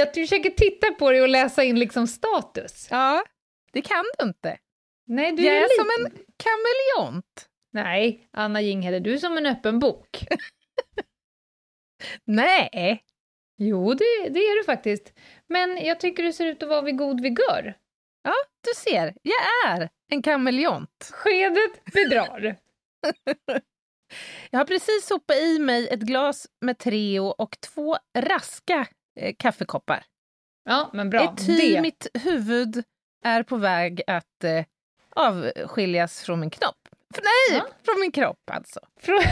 Jag, försöker titta på dig och läsa in liksom status. Ja, det kan du inte. Nej, du Jag är, är som en kameleont. Nej, Anna Jinghede, du är som en öppen bok. Nej, Jo, det, det är du faktiskt. Men jag tycker du ser ut att vara vid god vigör. ja, du ser, jag är en kameleont. Skedet bedrar. Jag har precis sopat i mig ett glas med Treo och två raska eh, kaffekoppar. Ja, men bra. Ety Det. mitt huvud är på väg att eh, avskiljas från min knopp. Nej, Ja. från min kropp alltså. Frå-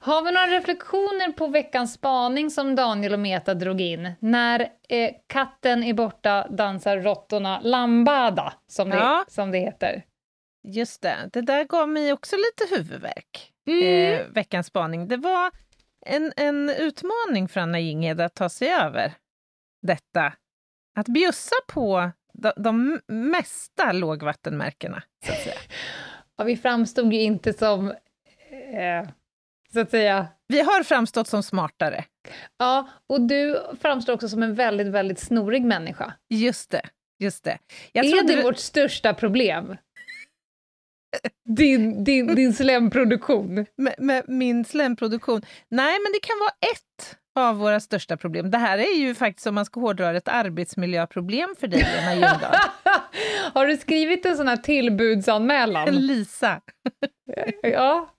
Har vi några reflektioner på veckans spaning som Daniel och Meta drog in? När eh, katten är borta dansar råttorna lambada, som det, Ja. som det heter. Just det, det där gav mig också lite huvudvärk. Mm. Eh, veckans spaning. Det var en, en utmaning för Anna Jinghede att ta sig över detta. Att bjussa på de, de mesta lågvattenmärkena, så att säga. Ja, vi framstod ju inte som, eh, så att säga... Vi har framstått som smartare. Ja, och du framstår också som en väldigt, väldigt snorig människa. Just det. Just det. Jag är det vårt största problem? Din, din, din slemproduktion? med, med min slemproduktion. Nej, men det kan vara ett av våra största problem. Det här är ju faktiskt, om man ska hårdra ett arbetsmiljöproblem för dig, Lena Ljungdahl. Har du skrivit en sån här tillbudsanmälan? Lisa. Ja,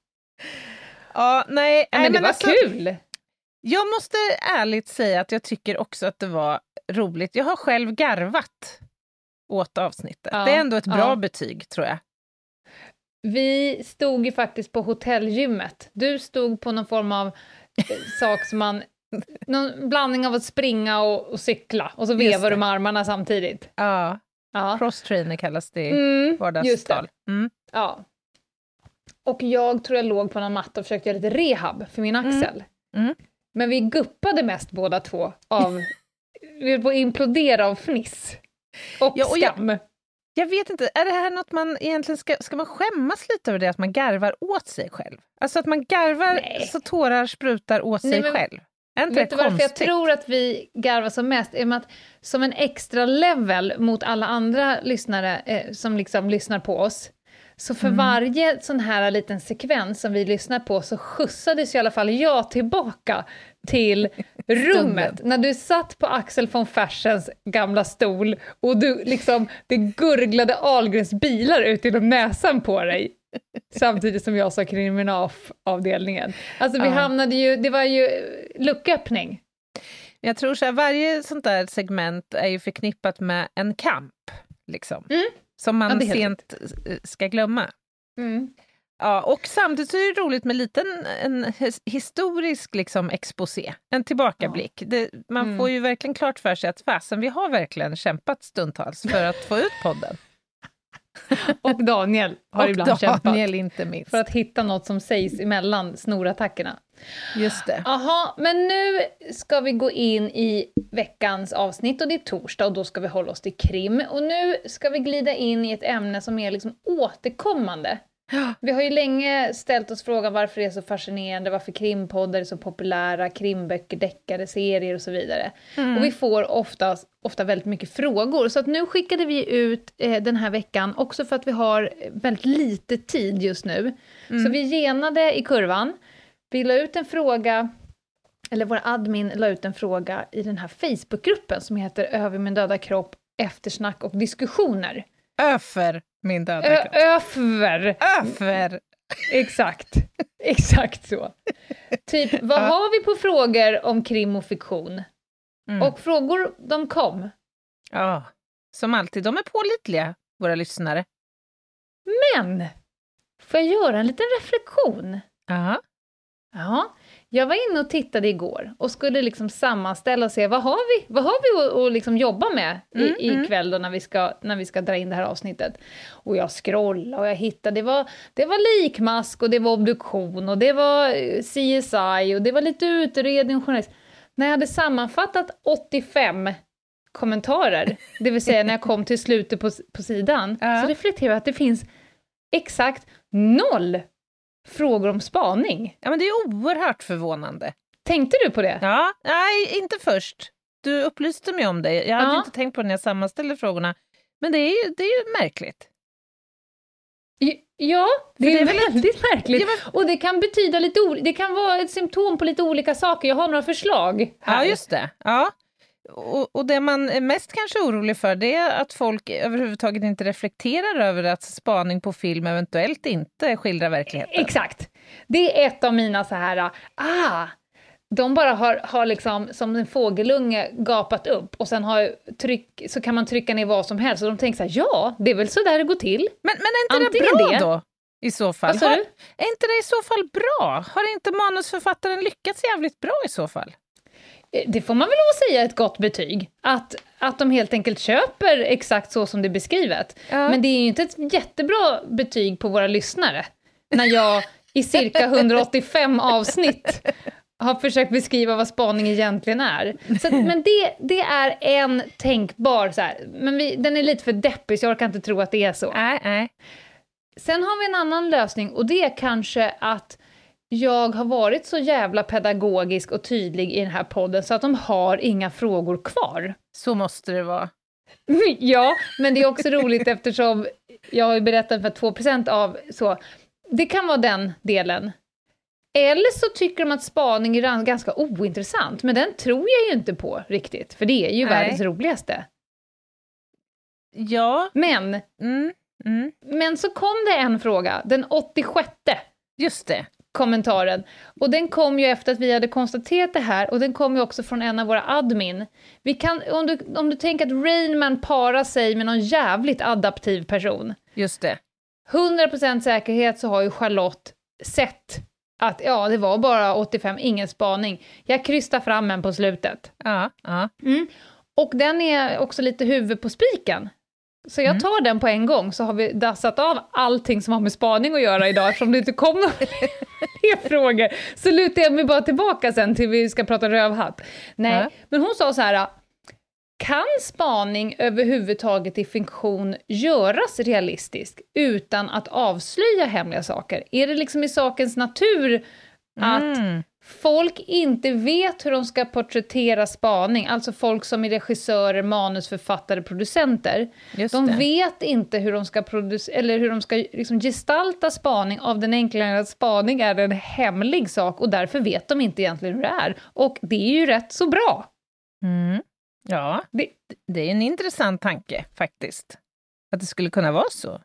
Ja, nej, men, nej, det var alltså, kul! Jag måste ärligt säga att jag tycker också att det var roligt. Jag har själv garvat åt avsnittet. Ja, det är ändå ett bra ja. betyg, tror jag. Vi stod ju faktiskt på hotellgymmet. Du stod på någon form av eh, sak som man... Någon blandning av att springa och, och cykla, och så vevar du med armarna samtidigt. Ja, Ja. cross-trainer kallas det i Mm, vardagstal. Mm. Ja. Och jag tror jag låg på någon matta och försökte göra lite rehab för min axel. Mm. Men vi guppade mest båda två av... vi höll på att implodera av fniss. Och, Ja, och skam. Jag vet inte, är det här något man egentligen ska, ska man skämmas lite över det att man garvar åt sig själv? Alltså att man garvar Nej. så tårar sprutar åt Nej, sig men- själv. Är inte Vet det du varför jag tror att vi garvar som mest? Är att som en extra level mot alla andra lyssnare eh, som liksom lyssnar på oss, så för Mm. varje sån här liten sekvens som vi lyssnar på så skjutsades i alla fall jag tillbaka till rummet. När du satt på Axel von Fersens gamla stol och du liksom, det gurglade Ahlgrens bilar ut genom näsan på dig. Samtidigt som jag sa kriminalavdelningen. Alltså vi Ja. hamnade ju, det var ju lucköppning. Jag tror så här, varje sånt där segment är ju förknippat med en kamp, liksom. Mm. Som man Ja, sent eh, ska glömma. Ja, och samtidigt så är det roligt med lite en, en his- historisk liksom, exposé, en tillbakablick. Det, man Mm. får ju verkligen klart för sig att fasen, vi har verkligen kämpat stundtals för att få ut podden. Och Daniel har och ibland kämpat Daniel inte minst. för att hitta något som sägs emellan snorattackerna. Just det. Jaha, men nu ska vi gå in i veckans avsnitt och det är torsdag och då ska vi hålla oss till krim. Och nu ska vi glida in i ett ämne som är liksom återkommande. Vi har ju länge ställt oss frågan varför det är så fascinerande, varför krimpoddar är så populära, krimböcker, deckare, serier och så vidare. Och vi får ofta, ofta väldigt mycket frågor, så att nu skickade vi ut eh, den här veckan, också för att vi har väldigt lite tid just nu. Så vi genade i kurvan, vi la ut en fråga, eller vår admin la ut en fråga i den här Facebookgruppen som heter Över min döda kropp, eftersnack och diskussioner. Öfer min döda Ö- kropp. Öfer! Exakt, exakt så. Typ, vad Ja. har vi på frågor om krim och fiktion? Mm. Och frågor, de kom. Ja, som alltid. De är pålitliga, våra lyssnare. Men, får jag göra en liten reflektion? Aha. Ja, jag var inne och tittade igår och skulle liksom sammanställa och se vad har vi, vad har vi att, att liksom jobba med i, Mm, mm. ikväll då när vi, ska, när vi ska dra in det här avsnittet. Och jag scrollade och jag hittade, det var, det var likmask och det var obduktion och det var eh, CSI och det var lite utredning och journalist. När jag hade sammanfattat 85 kommentarer, det vill säga när jag kom till slutet på, på sidan, Ja. så reflekterade jag att det finns exakt noll frågor om spaning. Ja, men det är oerhört förvånande. Tänkte du på det? Ja, nej, inte först. Du upplyste mig om det. Jag hade Ja. inte tänkt på det när jag sammanställde frågorna. Men det är ju, det är ju märkligt. Ja, det, det är är väl väldigt märkligt. Ja, Och det kan betyda lite ol- det kan vara ett symptom på lite olika saker. Jag har några förslag här. Ja, just det. Ja. Och, och det man är mest kanske orolig för det är att folk överhuvudtaget inte reflekterar över att spaning på film eventuellt inte skildrar verkligheten. Exakt. Det är ett av mina så här, ah, de bara har, har liksom som en fågelunge gapat upp och sen har tryck, så kan man trycka ner vad som helst och de tänker så här, ja, det är väl så där det går till. Men, men är inte Antingen det bra det- då? I så fall. Har, är inte det i så fall bra? Har inte manusförfattaren lyckats jävligt bra i så fall? Eh, Det får man väl lov att säga ett gott betyg. Att, att de helt enkelt köper exakt så som det är beskrivet. Ja. Men det är ju inte ett jättebra betyg på våra lyssnare. När jag i cirka 185 avsnitt har försökt beskriva vad spaning egentligen är. Så, att- men det, det är en tänkbar, så här, men vi, den är lite för deppig så jag orkar inte tro att det är så. Nej, nej. Sen har vi en annan lösning och det är kanske att jag har varit så jävla pedagogisk och tydlig i den här podden så att de har inga frågor kvar. Så måste det vara. Ja, men det är också roligt eftersom jag har ju berättat för 2% av så. Det kan vara den delen. Eller så tycker de att spaning är ganska ointressant, men den tror jag ju inte på riktigt, för det är ju Nej. världens roligaste. Ja, Men, mm, mm. men så kom det en fråga, den 86 just det. Kommentaren. Och den kom ju efter att vi hade konstaterat det här, och den kom ju också från en av våra admin. Vi kan, om, du, om du tänker att Rainman parar sig med någon jävligt adaptiv person, Just det. 100% säkerhet så har ju Charlotte sett att ja, det var bara 85, ingen spaning. Jag krystar fram en på slutet. Ja, ja. Och den är också lite huvud på spiken. Så jag tar den på en gång, så har vi dassat av allting som har med spaning att göra idag, eftersom det inte kom några fler frågor. Så lutar jag mig bara tillbaka sen till vi ska prata rövhatt. Nej, Ja. men hon sa så här, kan spaning överhuvudtaget i fiktion göras realistisk utan att avslöja hemliga saker? Är det liksom i sakens natur att Mm. Folk inte vet hur de ska porträttera spaning, alltså folk som är regissörer, manusförfattare, producenter. Just De det. vet inte hur de ska, eller hur de ska liksom gestalta spaning av den enkla anledningen att spaning är en hemlig sak och därför vet de inte egentligen hur det är. Och det är ju rätt så bra. Mm. Ja, Det, det är en intressant tanke faktiskt. Att det skulle kunna vara så.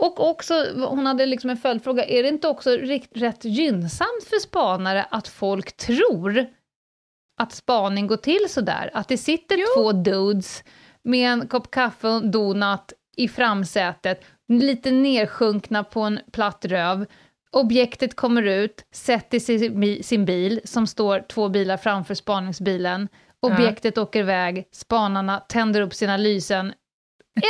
Och också, hon hade liksom en följdfråga, är det inte också rikt, rätt gynnsamt för spanare att folk tror att spaning går till sådär? Att det sitter Jo. två dudes med en kopp kaffe och en donut i framsätet, lite nersjunkna på en platt röv. Objektet kommer ut, sätter sig i sin bil, som står två bilar framför spaningsbilen. Objektet åker iväg, spanarna tänder upp sina lysen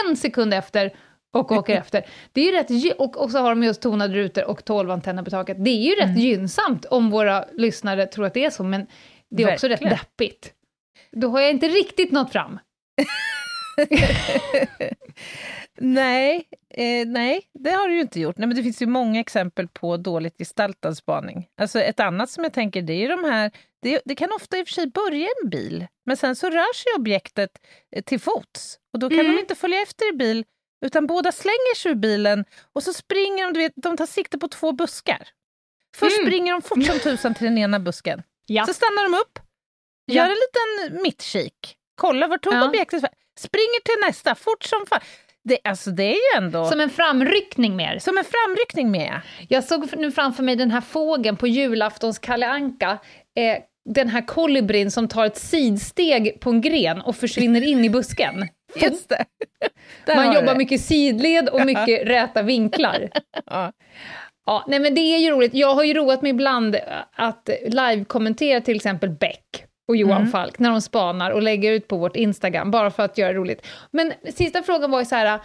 en sekund efter och åker efter. Det är ju rätt, och, och så har de just tonade rutor och tolvantenner på taket. Det är ju rätt gynnsamt om våra lyssnare tror att det är så, men det är också Verkligen. rätt deppigt. Då har jag inte riktigt nått fram. Nej, eh, nej, det har du ju inte gjort. Nej, men det finns ju många exempel på dåligt gestaltad spaning. Alltså ett annat som jag tänker, det är de här... Det, det kan ofta i och för sig börja en bil, men sen så rör sig objektet eh, till fots. Och då kan Mm. de inte följa efter i bil, utan båda slänger sig ur bilen och så springer de, du vet, de tar sikte på två buskar. Först Mm. springer de fort som tusan till den ena busken. Ja. Så stannar de upp, gör en liten mittkik, kollar vart tog Ja. objektet? Springer till nästa, fort som fan. Det, alltså det är ju ändå som, Som en framryckning mer. en framryckning med. Jag såg nu framför mig den här fågeln på julaftons Kalle Anka. Eh, den här kolibrin som tar ett sidsteg på en gren och försvinner in i busken. Just det. Där Man jobbar det. mycket sidled och mycket räta vinklar. Ja. Ja, nej men det är ju roligt. Jag har ju roat mig ibland att live-kommentera till exempel Beck och Johan Mm. Falk när de spanar och lägger ut på vårt Instagram, bara för att göra det roligt. Men sista frågan var ju så här,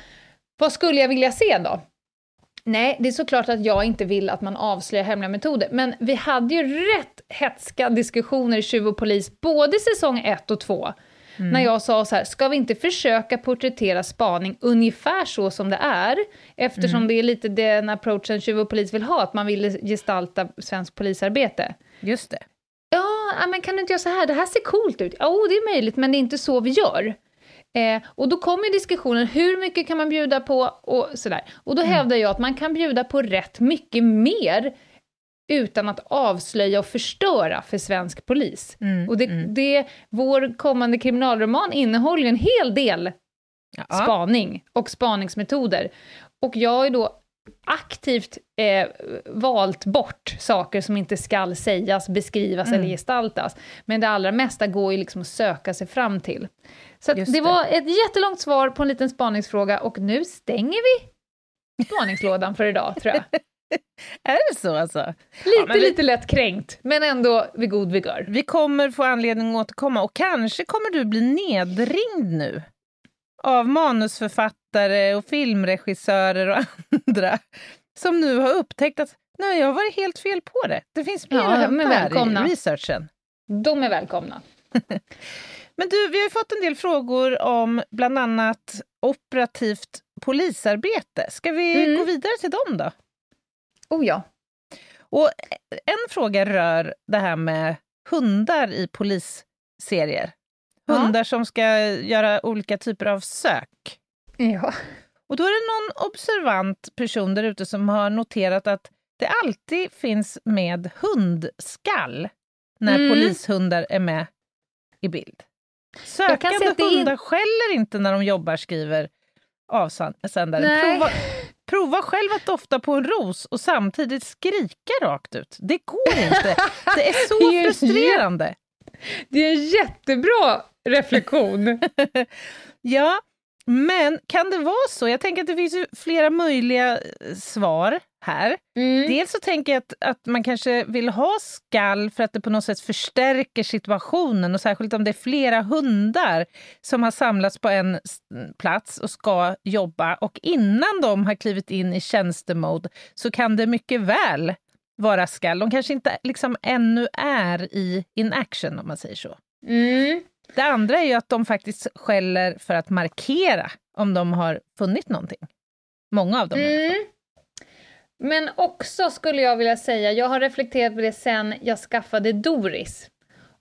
vad skulle jag vilja se då? Nej, det är såklart att jag inte vill att man avslöjar hemliga metoder, men vi hade ju rätt hetska diskussioner i Tjuv och polis, både säsong 1 och 2, när jag sa så här, ska vi inte försöka porträttera spaning ungefär så som det är, eftersom det är lite den approachen Tjuv och polis vill ha, att man vill gestalta svensk polisarbete. Just det. Ja, men kan du inte göra så här? Det här ser coolt ut. Jo, det är möjligt, men det är inte så vi gör. Eh, och då kommer diskussionen, hur mycket kan man bjuda på och sådär. Och då hävdar jag att man kan bjuda på rätt mycket mer utan att avslöja och förstöra för svensk polis. Mm, och det, mm. det, vår kommande kriminalroman innehåller en hel del Ja. spaning och spaningsmetoder. Och jag har då aktivt eh, valt bort saker som inte skall sägas, beskrivas Mm. eller gestaltas. Men det allra mesta går ju liksom att söka sig fram till. Så det det. var ett jättelångt svar på en liten spaningsfråga och nu stänger vi spaningslådan för idag, tror jag. Är det så alltså? Lite, men vi- lite lätt kränkt, men ändå vid god vigör. Vi kommer få anledning att återkomma och kanske kommer du bli nedringd nu av manusförfattare och filmregissörer och andra som nu har upptäckt att nej, jag har varit helt fel på det. Det finns mer Ja, att hämta här i researchen. De är välkomna. Men du, vi har fått en del frågor om bland annat operativt polisarbete. Ska vi Mm. gå vidare till dem då? Oh ja. Och en fråga rör det här med hundar i polisserier. Ja. Hundar som ska göra olika typer av sök. Ja. Och då är det någon observant person där ute som har noterat att det alltid finns med hundskall när Mm. polishundar är med i bild. Sökande att det hundar skäller inte när de jobbar, skriver avsändaren. Prova, prova själv att dofta på en ros och samtidigt skrika rakt ut. Det går inte. Det är så Det är frustrerande. Det är en jättebra reflektion. Ja, men kan det vara så? Jag tänker att det finns flera möjliga eh, svar här. Mm. Dels så tänker jag att, att man kanske vill ha skall för att det på något sätt förstärker situationen och särskilt om det är flera hundar som har samlats på en plats och ska jobba och innan de har klivit in i tjänstemode så kan det mycket väl vara skall. De kanske inte liksom ännu är i in action om man säger så. Mm. Det andra är ju att de faktiskt skäller för att markera om de har funnit någonting. Många av dem. Mm. Men också skulle jag vilja säga, jag har reflekterat på det sen jag skaffade Doris.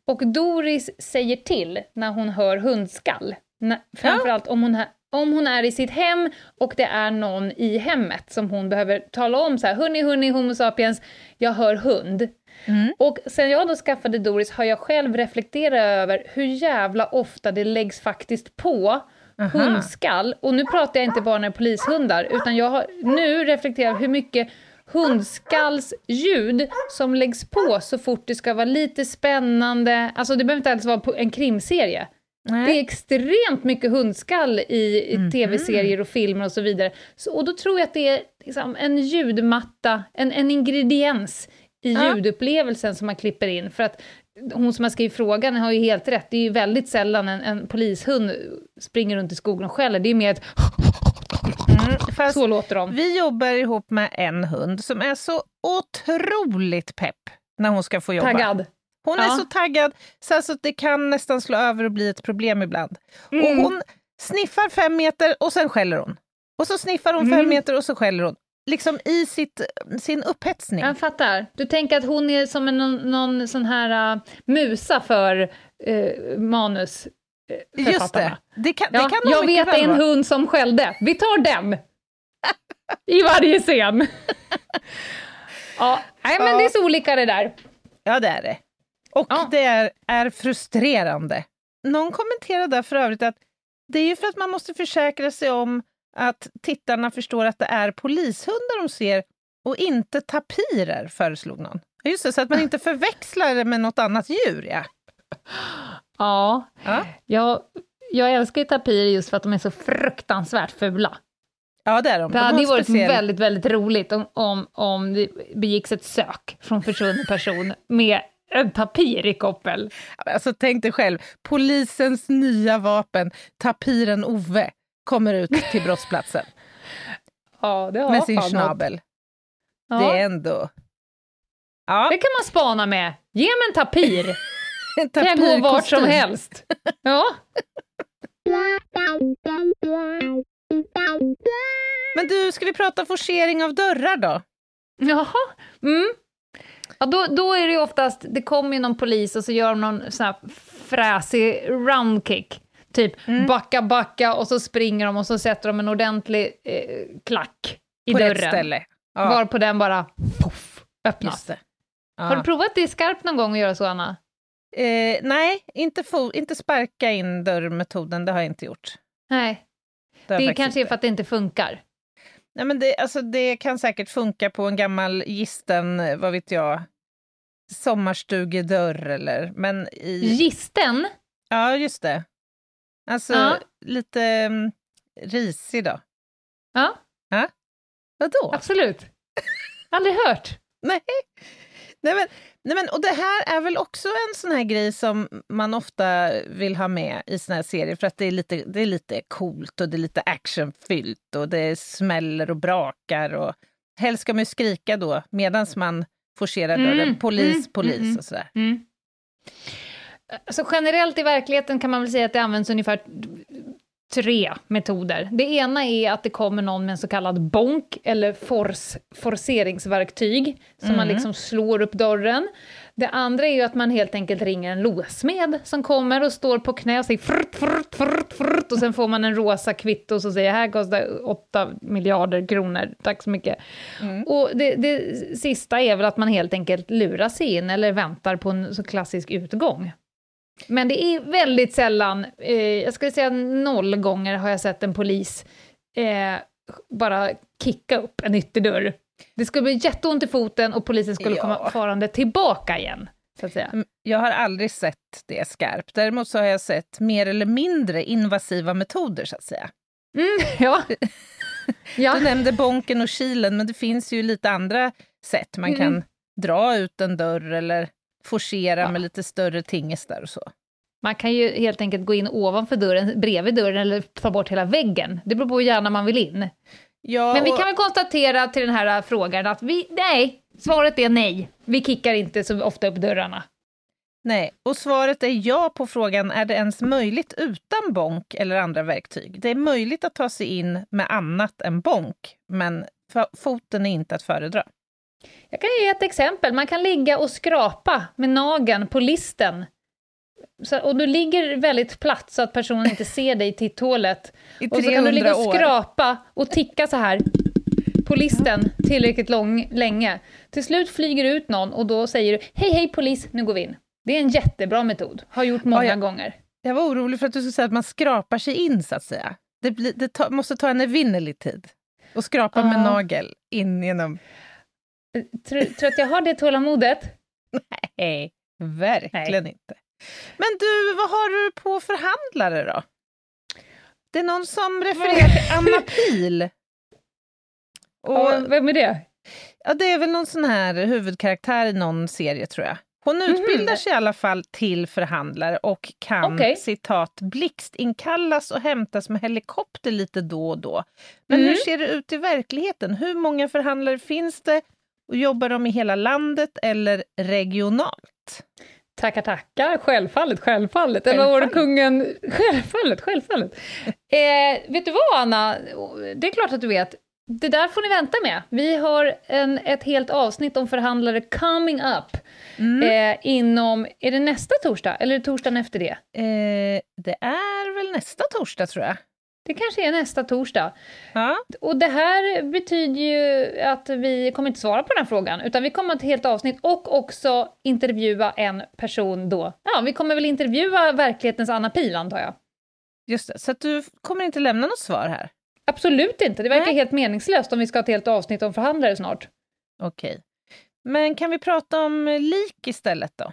Och Doris säger till när hon hör hundskall. När, framförallt om hon, om hon är i sitt hem och det är någon i hemmet som hon behöver tala om så här, hörni, hörni, Homo sapiens, jag hör hund. Mm. Och sen jag då skaffade Doris har jag själv reflekterat över hur jävla ofta det läggs faktiskt på Aha. hundskall. Och nu pratar jag inte bara när polishundar, utan jag har nu reflekterat hur mycket hundskallsljud som läggs på så fort det ska vara lite spännande. Alltså det behöver inte alls vara på en krimserie. Nej. Det är extremt mycket hundskall i, i Mhm. tv-serier och filmer och så vidare. Så, och då tror jag att det är liksom en ljudmatta, en, en ingrediens i ljudupplevelsen som man klipper in. För att hon som har skrivit frågan har ju helt rätt. Det är ju väldigt sällan en, en polishund springer runt i skogen och skäller. Det är mer ett Mm, så låter de. vi jobbar ihop med en hund som är så otroligt pepp när hon ska få jobba. Taggad. Hon är Ja. så taggad så alltså, att det kan nästan slå över och bli ett problem ibland. Mm. Och hon sniffar fem meter och sen skäller hon. Och så sniffar hon fem Mm. meter och så skäller hon. Liksom i sitt, sin upphetsning. Jag fattar. Du tänker att hon är som en, någon, sån här uh, musa för uh, manus. eh, Just det. Det kan, det Ja, kan nog jag vet väl en vara. hund som skällde. Vi tar den! I varje scen. ja, nej men Ja. det är så olika det där. Ja, det är det. Och Ja. det är, är frustrerande. Någon kommenterade där för övrigt att det är ju för att man måste försäkra sig om att tittarna förstår att det är polishundar de ser och inte tapirer, föreslog någon. Just det, så att man inte förväxlar det med något annat djur. Ja. Ja, Ja. jag, jag älskar ju tapirer just för att de är så fruktansvärt fula. Ja, det är de. Det de hade ju varit speciell... väldigt, väldigt roligt om, om, om det begicks ett sök från försvunnen person med en tapir i koppel. Alltså, tänk dig själv, polisens nya vapen, tapiren Ove, kommer ut till brottsplatsen. ja, det har med sin fan schnabel. Ja. Det är ändå... Ja, Det kan man spana med. Ge mig en tapir, en kan jag gå vart som helst. Ja. Men du, ska vi prata forcering av dörrar då? Jaha. Mm. Ja, då, då är det ju oftast, det kommer ju någon polis och så gör de någon sån här fräsig roundkick. Typ Mm. backa, backa och så springer de och så sätter de en ordentlig eh, klack i På dörren. ett ställe. Ja, Varpå den bara poff, öppnas. det. Ja. Har du provat det skarpt någon gång att göra så, Anna? Eh, nej, inte, inte sparka in dörrmetoden, det har jag inte gjort. Nej, det faktiskt kanske är inte. för att det inte funkar. Nej, men det, alltså, det kan säkert funka på en gammal gisten, eh, vad vet jag, sommarstugedörr eller... Men i... Gisten? Ja, just det. Alltså, Ja. lite um, risig då. Ja, Vadå? absolut. Aldrig hört. Nej. Nej, men, nej men, och det här är väl också en sån här grej som man ofta vill ha med i såna här serier för att det är lite, det är lite coolt och det är lite actionfyllt och det smäller och brakar och helst ska man ju skrika då medan man forcerar dörren. Mm, Polis, mm, polis mm, mm. och sådär. Mm. Alltså generellt i verkligheten kan man väl säga att det används ungefär tre metoder. Det ena är att det kommer någon med en så kallad bonk, eller force, forceringsverktyg, som man Mm. liksom slår upp dörren. Det andra är ju att man helt enkelt ringer en låsmed som kommer och står på knä och säger frrt, frrt, frrt, frrt, och sen får man en rosa kvitto som säger här kostar 8 miljarder kronor, tack så mycket. Mm. Och det, det sista är väl att man helt enkelt lurar sig in eller väntar på en så klassisk utgång. Men det är väldigt sällan, eh, jag skulle säga noll gånger har jag sett en polis eh, bara kicka upp en ytterdörr. Det skulle bli jätteont i foten och polisen skulle Ja. komma farande tillbaka igen, så att säga. Mm, Jag har aldrig sett det skarpt. Däremot så har jag sett mer eller mindre invasiva metoder så att säga. Mm, ja. ja. Du nämnde bonken och kilen, men det finns ju lite andra sätt. Man kan Mm. dra ut en dörr eller forcera Ja. med lite större tingestar och så. Man kan ju helt enkelt gå in ovanför dörren, bredvid dörren eller ta bort hela väggen. Det beror på hur gärna man vill in. Ja, Men vi och- kan väl konstatera till den här frågan att vi, nej, svaret är nej. Vi kickar inte så ofta upp dörrarna. Nej, och svaret är ja på frågan är det ens möjligt utan bonk eller andra verktyg. Det är möjligt att ta sig in med annat än bonk, men foten är inte att föredra. Jag kan ge ett exempel. Man kan ligga och skrapa med nageln på listen. Så, och du ligger väldigt platt så att personen inte ser dig i titthålet. I Och så kan du ligga 300 och skrapa och ticka så här på listen tillräckligt lång, länge. Till slut flyger ut någon och då säger du hej hej polis, nu går vi in. Det är en jättebra metod, har gjort många Ja, ja. gånger. Jag var orolig för att du skulle säga att man skrapar sig in, så att säga. Det, blir, det ta, måste ta en evinnerlig tid. Och skrapa med Ja. nagel in genom... Tror, tror att jag har det tålamodet? Nej, verkligen inte. Men du, vad har du på förhandlare då? Det är någon som refererar till Anna Pil. Och, Ja, vem är det? ja, det är väl någon sån här huvudkaraktär i någon serie, tror jag. Hon utbildar sig i alla fall till förhandlare och kan, Okej. citat, blixtinkallas och hämtas med helikopter lite då och då. Men Mm. hur ser det ut i verkligheten? Hur många förhandlare finns det? Och jobbar de i hela landet eller regionalt? Tackar, tackar. Självfallet, självfallet. Eller var det kungen... Självfallet, självfallet. Eh, vet du vad, Anna? Det är klart att du vet. Det där får ni vänta med. Vi har en, ett helt avsnitt om förhandlare coming up. Mm. Eh, inom... Är det nästa torsdag? Eller torsdagen efter det? Eh, det är väl nästa torsdag, tror jag. Det kanske är nästa torsdag. Ja. Och det här betyder ju att vi kommer inte svara på den här frågan, utan vi kommer ha ett helt avsnitt och också intervjua en person då. Ja, vi kommer väl intervjua verklighetens Anna Pihl, antar jag. Just det. Så att du kommer inte lämna något svar här? Absolut inte, det verkar Nej. helt meningslöst om vi ska ha ett helt avsnitt om förhandlare snart. Okej. Men kan vi prata om lik istället då?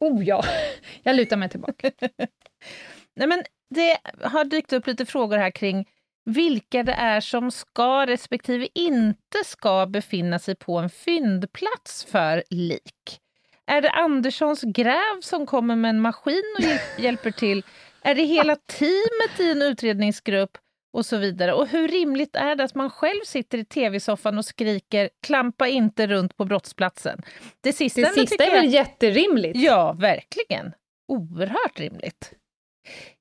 Oh ja, jag lutar mig tillbaka. Nej, men det har dykt upp lite frågor här kring vilka det är som ska respektive inte ska befinna sig på en fyndplats för lik. Är det Anderssons gräv som kommer med en maskin och hjälper till? Är det hela teamet i en utredningsgrupp? och så vidare. Och hur rimligt är det att man själv sitter i tv-soffan och skriker “klampa inte runt på brottsplatsen”? Det sista, det sista är väl jag... jätterimligt? Ja, verkligen. Oerhört rimligt.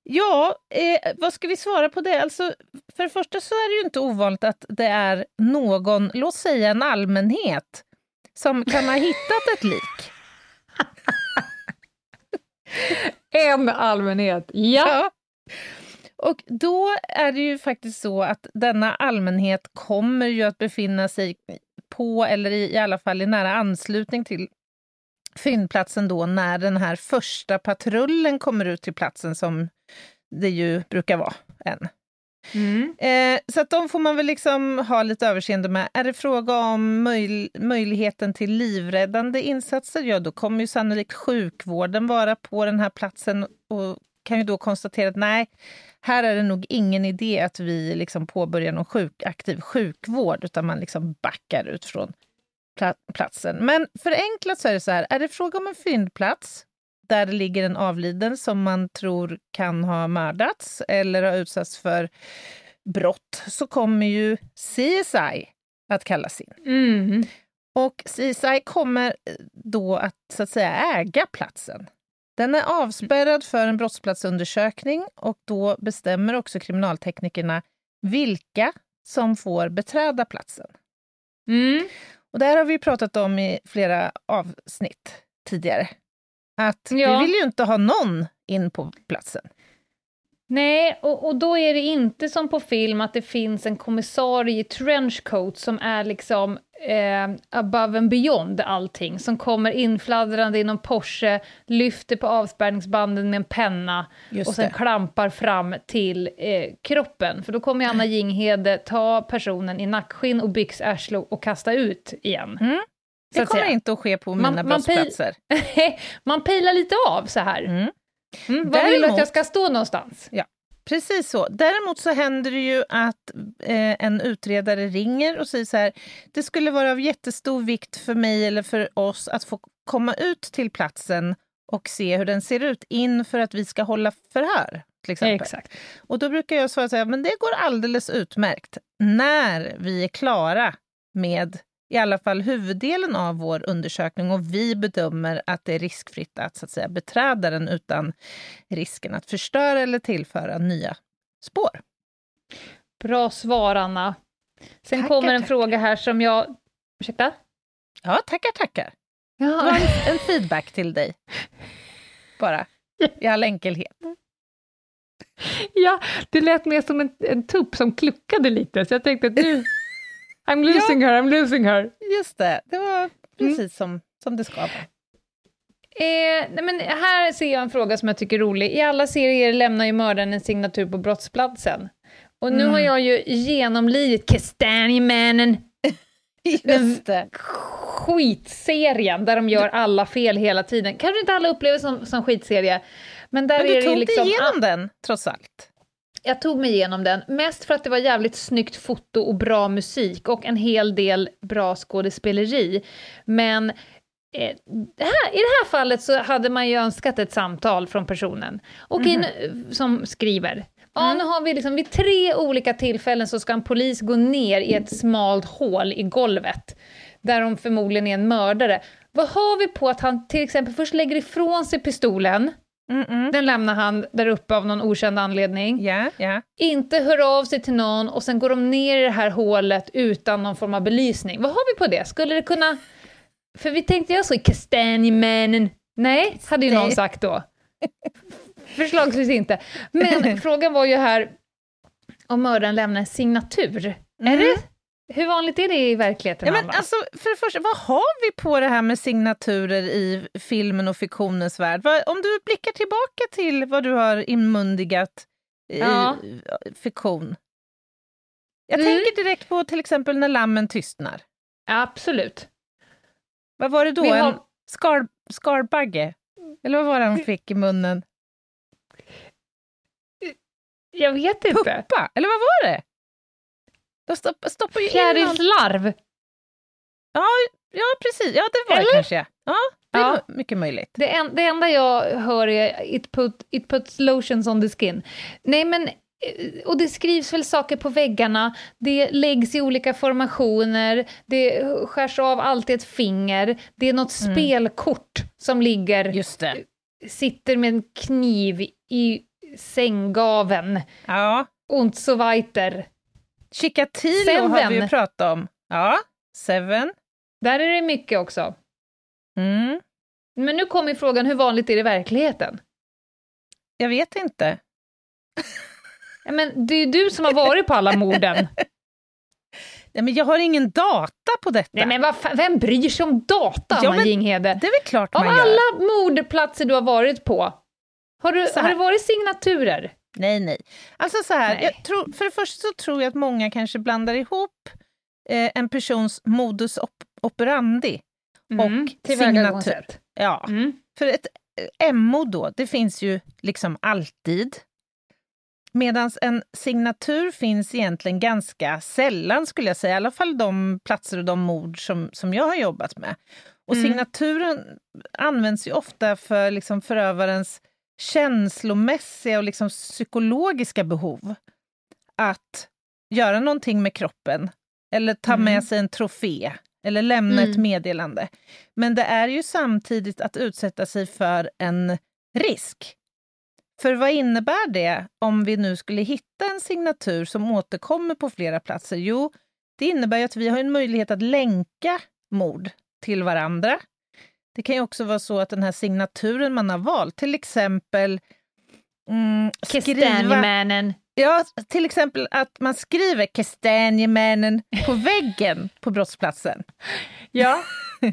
Ja, eh, vad ska vi svara på det? Alltså, för det första så är det ju inte ovanligt att det är någon, låt säga en allmänhet, som kan ha hittat ett lik. en allmänhet, ja. ja. Och då är det ju faktiskt så att denna allmänhet kommer ju att befinna sig på, eller i, i alla fall i nära anslutning till fyndplatsen då när den här första patrullen kommer ut till platsen som det ju brukar vara en. Mm. Eh, så att de får man väl liksom ha lite överseende med. Är det fråga om möj möjligheten till livräddande insatser, ja då kommer ju sannolikt sjukvården vara på den här platsen och kan ju då konstatera att nej, här är det nog ingen idé att vi liksom påbörjar någon sjuk, aktiv sjukvård, utan man liksom backar ut från platsen. Men förenklat så är det så här, är det fråga om en fyndplats där det ligger en avliden som man tror kan ha mördats eller har utsatts för brott, så kommer ju CSI att kallas in. Mm. Och CSI kommer då att, så att säga, äga platsen. Den är avspärrad för en brottsplatsundersökning och då bestämmer också kriminalteknikerna vilka som får beträda platsen. Mm. Och det här har vi pratat om i flera avsnitt tidigare. Att ja. vi vill ju inte ha någon in på platsen. Nej, och, och då är det inte som på film att det finns en kommissarie i trenchcoat som är liksom eh, above and beyond allting, som kommer infladdrande i någon Porsche, lyfter på avspärrningsbanden med en penna Just och sen det. klampar fram till eh, kroppen. För då kommer Anna Jinghede ta personen i nackskinn och byxarsle och kasta ut igen. Mm. Det kommer inte att ske på mina man, brottsplatser. Man, man pilar lite av så här. Mm. Mm, var vill du att jag ska stå någonstans? Ja, precis så. Däremot så händer det ju att eh, en utredare ringer och säger så här, det skulle vara av jättestor vikt för mig eller för oss att få komma ut till platsen och se hur den ser ut inför att vi ska hålla förhör. Till exempel. Exakt. Och då brukar jag svara så här, men det går alldeles utmärkt när vi är klara med i alla fall huvuddelen av vår undersökning och vi bedömer att det är riskfritt att, så att säga, beträda den utan risken att förstöra eller tillföra nya spår. Bra svar, Anna. Sen tackar, kommer en tackar. fråga här som jag... Ursäkta? Ja, tackar, tackar. Ja. En, en feedback till dig. Bara, i all enkelhet. Ja, det lät mer som en, en tupp som kluckade lite, så jag tänkte att nu I'm losing ja. her, I'm losing her. Just det, det var precis mm. som, som det ska vara. Eh, nej men här ser jag en fråga som jag tycker är rolig. I alla serier lämnar ju mördaren en signatur på brottsplatsen. Och nu mm. har jag ju genomlidit Kastanjemannen. Just det. Skitserien där de gör alla fel hela tiden. Kanske inte alla upplever som, som skitserie. Men, där men du är tog det liksom, dig igenom den, trots allt. Jag tog mig igenom den, mest för att det var jävligt snyggt foto och bra musik och en hel del bra skådespeleri. Men eh, här, i det här fallet så hade man ju önskat ett samtal från personen. Och in, mm. som skriver, Ja, mm. nu har vi liksom vid tre olika tillfällen så ska en polis gå ner i ett smalt hål i golvet, där de förmodligen är en mördare. Vad har vi på att han till exempel först lägger ifrån sig pistolen, Mm-mm. Den lämnar han där uppe av någon okänd anledning. Yeah, yeah. Inte hör av sig till någon och sen går de ner i det här hålet utan någon form av belysning. Vad har vi på det? Skulle det kunna... För vi tänkte jag så i Kastanjemannen. Nej, hade ju någon sagt då. Förslagsvis inte. Men frågan var ju här om mördaren lämnar en signatur. Mm. Är det hur vanligt är det i verkligheten? Ja, men alltså, för det första, vad har vi på det här med signaturer i filmen och fiktionens värld? Om du blickar tillbaka till vad du har inmundigat i ja. fiktion. Jag mm. tänker direkt på till exempel när lammen tystnar. Absolut. Vad var det då? Har... En skar, skarbagge? Eller vad var det han fick i munnen? Jag vet inte. Puppa? Eller vad var det? De stoppar, stoppar ju in Fjärilslarv? Ja, ja, precis. Ja, det var det Eller? kanske. Ja, det Ja. var mycket möjligt. Det, en, det enda jag hör är it, put, it puts lotions on the skin. Nej men, eh, och det skrivs väl saker på väggarna, det läggs i olika formationer, det skärs av alltid ett finger, det är något Mm. spelkort som ligger, Just det. sitter med en kniv i sänggaven. Ja. Und so weiter. Chikatilo har vi ju Seven. pratat om. Ja, Seven. Där är det mycket också. Mm. Men nu kommer frågan, hur vanligt är det i verkligheten? Jag vet inte. Men det är ju du som har varit på alla morden. Ja, men jag har ingen data på detta. Nej men fan, vem bryr sig om data, Ja, Anna Jinghede? Det är väl klart Av man gör. alla mordplatser du har varit på, har, du, har det varit signaturer? Nej, nej. Alltså så här, Nej. jag tror, för det första så tror jag att många kanske blandar ihop eh, en persons modus op operandi. Mm, Och tillvägagångssätt. Ja, Mm. för ett eh, MO då, det finns ju liksom alltid. Medan en signatur finns egentligen ganska sällan, skulle jag säga. I alla fall de platser och de mord som, som jag har jobbat med. Och Mm. signaturen används ju ofta för liksom förövarens känslomässiga och liksom psykologiska behov. Att göra någonting med kroppen, eller ta Mm. med sig en trofé, eller lämna ett Mm. meddelande. Men det är ju samtidigt att utsätta sig för en risk. För vad innebär det om vi nu skulle hitta en signatur som återkommer på flera platser? Jo, det innebär att vi har en möjlighet att länka mord till varandra. Det kan ju också vara så att den här signaturen man har valt, till exempel mm. Kastanjemännen. Ja, till exempel att man skriver kastanjemännen på väggen på brottsplatsen. Ja.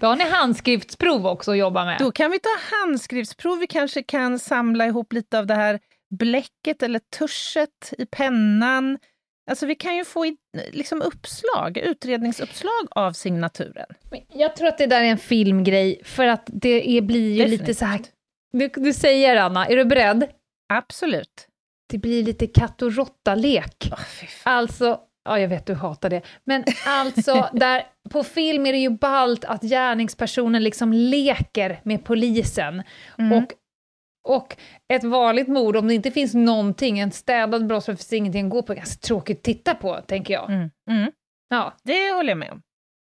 Då har ni handskriftsprov också att jobba med. Då kan vi ta handskriftsprov, vi kanske kan samla ihop lite av det här bläcket eller tuschet i pennan. Alltså vi kan ju få i, liksom uppslag, utredningsuppslag av signaturen. Jag tror att det där är en filmgrej, för att det är, blir ju lite så här... Du, du säger Anna, är du beredd? Absolut. Det blir lite katt och råtta-lek. Fan. Alltså, ja jag vet du hatar det, men alltså där, på film är det ju ballt att gärningspersonen liksom leker med polisen. Mm. Och, och ett vanligt mord, om det inte finns någonting, en städad brottsplats, finns ingenting att gå på, ganska tråkigt att titta på, tänker jag. Mm. Mm. Ja. Det håller jag med om.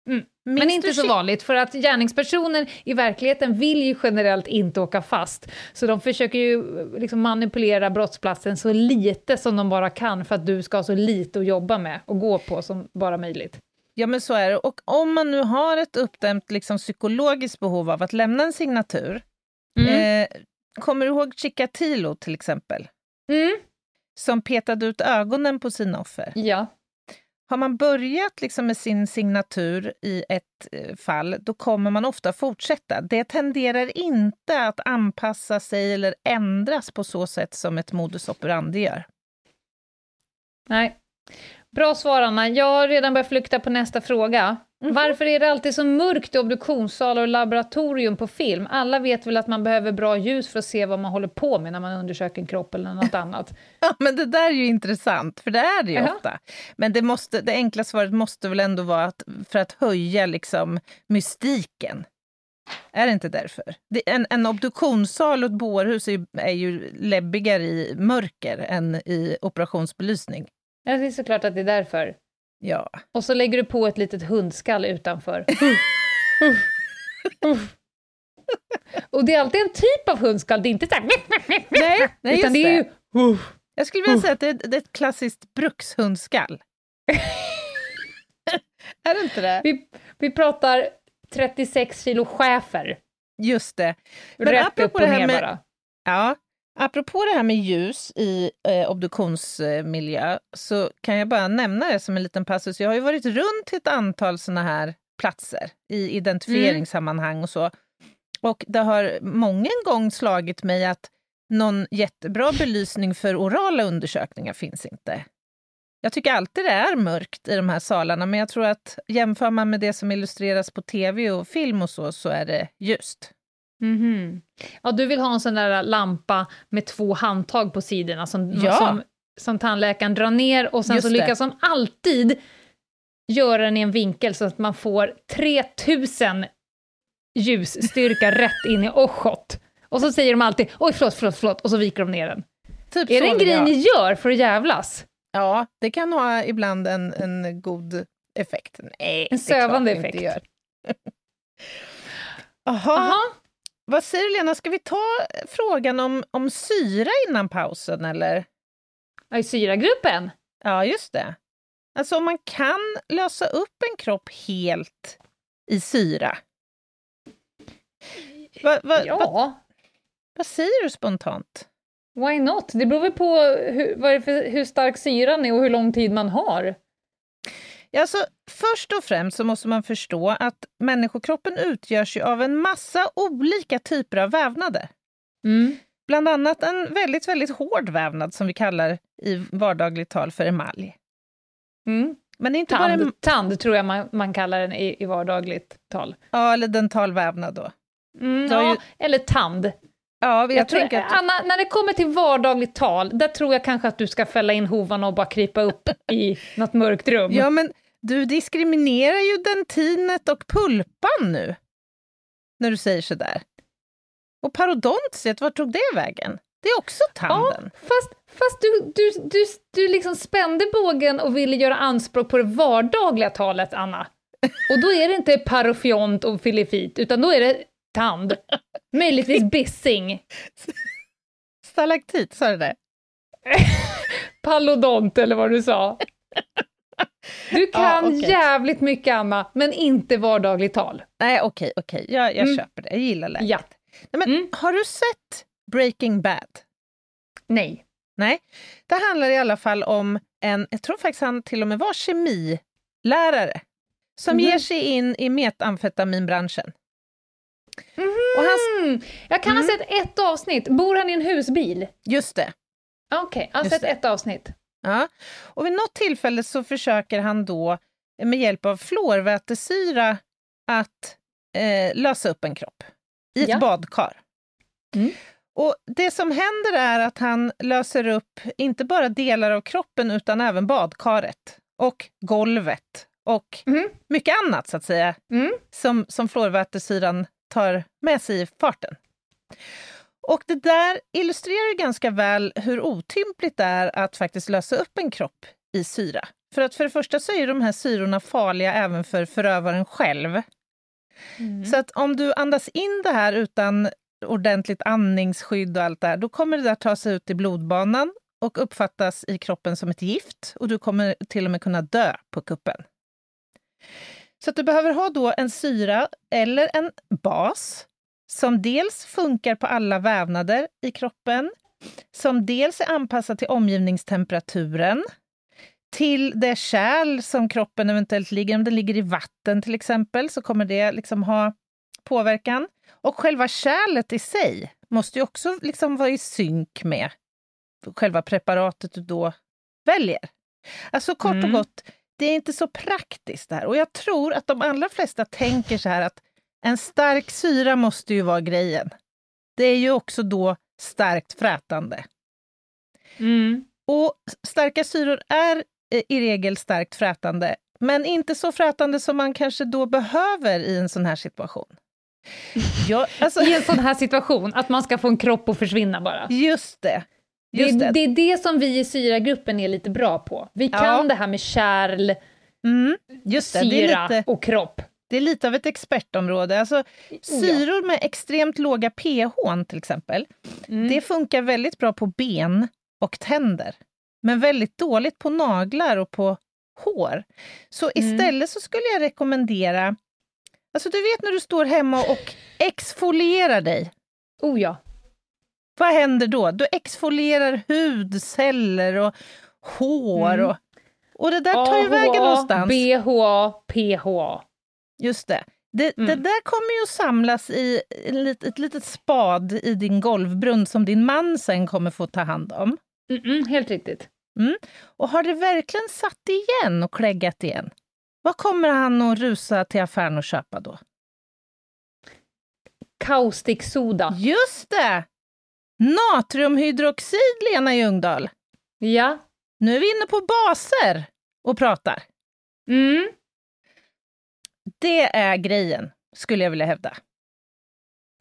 Mm. Men inte så vanligt, för att gärningspersonen i verkligheten vill ju generellt inte åka fast. Så de försöker ju liksom manipulera brottsplatsen så lite som de bara kan för att du ska ha så lite att jobba med och gå på som bara möjligt. Ja, men så är det. Och om man nu har ett uppdämt liksom, psykologiskt behov av att lämna en signatur, Mm. eh, kommer du ihåg Chikatilo till exempel? Mm. Som petade ut ögonen på sina offer. Ja. Har man börjat liksom med sin signatur i ett eh, fall, då kommer man ofta fortsätta. Det tenderar inte att anpassa sig eller ändras på så sätt som ett modus operandi gör. Nej. Bra svar, Anna. Jag har redan börjat flykta på nästa fråga. Mhm. Varför är det alltid så mörkt i obduktionssalar och laboratorium på film? Alla vet väl att man behöver bra ljus för att se vad man håller på med när man undersöker en kropp eller något annat. Ja, men det där är ju intressant, för det är det ju Jaha. ofta. Men det, måste, det enkla svaret måste väl ändå vara att, för att höja liksom, mystiken. Är det inte därför? Det, en, en obduktionssal och ett bårhus är ju, är ju läbbigare i mörker än i operationsbelysning. Ja, det är såklart att det är därför. Ja. Och så lägger du på ett litet hundskall utanför. Och det är alltid en typ av hundskall, det är inte så här... Nej, nej utan just det är det. ju... Jag skulle vilja säga att det är, det är ett klassiskt brukshundskall. är det inte det? Vi, vi pratar 36 kilo schäfer. Just det. Men Rätt upp och det här ner med- bara. Ja, apropå det här med ljus i eh, obduktionsmiljö så kan jag bara nämna det som en liten passus. Jag har ju varit runt till ett antal såna här platser i identifieringssammanhang och så. Och det har många gång slagit mig att någon jättebra belysning för orala undersökningar finns inte. Jag tycker alltid det är mörkt i de här salarna, men jag tror att jämför man med det som illustreras på tv och film och så, så är det ljust. Mhm. Ja, du vill ha en sån där lampa med två handtag på sidorna som, Ja. som, som tandläkaren drar ner och sen Just så det. lyckas de alltid göra den i en vinkel så att man får 3000 ljusstyrka rätt in i ochot. Och så säger de alltid oj förlåt, förlåt, förlåt, och så viker de ner den. Typ är det en grej jag. ni gör för att jävlas? Ja, det kan ha ibland en, en god effekt. Nej, är sövande effekt. Jaha, Aha. Vad säger du Lena, ska vi ta frågan om, om syra innan pausen eller? Ja, I syragruppen? Ja, just det. Alltså om man kan lösa upp en kropp helt i syra. Va, va, va, Ja, vad säger du spontant? why not? Det beror väl på hur, för, hur stark syran är och hur lång tid man har. Alltså, först och främst så måste man förstå att människokroppen utgörs av en massa olika typer av vävnader. Mm. Bland annat en väldigt, väldigt hård vävnad som vi kallar i vardagligt tal för emalj. Mm. Men inte bara em- Tand, tand tror jag man, man kallar den i, i vardagligt tal. ja, eller dentalvävnad då. Mm, ja, ju- eller tand. Ja, jag, Jag tror, att... Anna, när det kommer till vardagligt tal, där tror jag kanske att du ska fälla in hovarna och bara krypa upp i något mörkt rum. Ja, men du diskriminerar ju dentinet och pulpan nu. När du säger sådär. Och parodontiet, vart tog det vägen? Det är också tanden. Fast, fast du, du, du, du liksom spände bågen och ville göra anspråk på det vardagliga talet, Anna. Och då är det inte parofjont och filifit, utan då är det tand. Möjligtvis bissing. Stalaktit, sa du det? Pallodont eller vad du sa. Du kan Ja, okej. jävligt mycket, Anna, men inte vardagligt tal. Nej, okej, okej. Jag, jag Mm. köper det. Jag gillar läget. Ja. Nej, men Mm. Har du sett Breaking Bad? Nej. Nej. Det handlar i alla fall om en, jag tror faktiskt han till och med var kemilärare, som Mhm. ger sig in i metamfetaminbranschen. Och han, Mm. Jag kan Mm. ha sett ett avsnitt. Bor han i en husbil? just det. Okej, jag har sett ett avsnitt. Ja. Och vid något tillfälle så försöker han då med hjälp av fluorvätesyra att eh, lösa upp en kropp i ett Ja. badkar. Mm. Och Det som händer är att han löser upp inte bara delar av kroppen utan även badkaret och golvet och Mhm. mycket annat så att säga Mm. som, som fluorvätesyran tar med sig i farten. Och det där illustrerar ganska väl hur otympligt det är att faktiskt lösa upp en kropp i syra. För att för det första så är de här syrorna farliga även för förövaren själv. Mm. Så att om du andas in det här utan ordentligt andningsskydd och allt det här, då kommer det där ta sig ut i blodbanan och uppfattas i kroppen som ett gift och du kommer till och med kunna dö på kuppen. Så att du behöver ha då en syra eller en bas som dels funkar på alla vävnader i kroppen, som dels är anpassad till omgivningstemperaturen, till det kärl som kroppen eventuellt ligger Om den ligger i vatten till exempel så kommer det liksom ha påverkan. Och själva kärlet i sig måste ju också liksom vara i synk med själva preparatet du då väljer. Alltså kort Mm. och gott, det är inte så praktiskt det här. Och jag tror att de allra flesta tänker så här att en stark syra måste ju vara grejen. Det är ju också då starkt frätande. Mm. Och starka syror är eh, i regel starkt frätande, men inte så frätande som man kanske då behöver i en sån här situation. Ja, alltså, I en sån här situation, att man ska få en kropp att försvinna bara. just det. Det, Just är- det. det är det som vi i syragruppen är lite bra på. Vi kan Ja. det här med kärl, Mm, just det. Det, syra lite, och kropp. Det är lite av ett expertområde. Alltså, syror med extremt låga pH till exempel, Mm. det funkar väldigt bra på ben och tänder, men väldigt dåligt på naglar och på hår. Så Mm. istället så skulle jag rekommendera, alltså du vet när du står hemma och exfolierar dig, Oh ja. vad händer då? Du exfolierar hudceller och hår Mm. och, och det där tar ju vägen någonstans. BHA, PHA. Just det. Det, det Mm. där kommer ju att samlas i lit, ett litet spad i din golvbrunn som din man sen kommer få ta hand om. Mm-mm, helt riktigt. Och har det verkligen satt igen och kläggat igen? Vad kommer han att rusa till affären och köpa då? Kaustiksoda. Just det! Natriumhydroxid, Lena Ljungdahl. Ja. Nu är vi inne på baser och pratar. Mm. Det är grejen, skulle jag vilja hävda.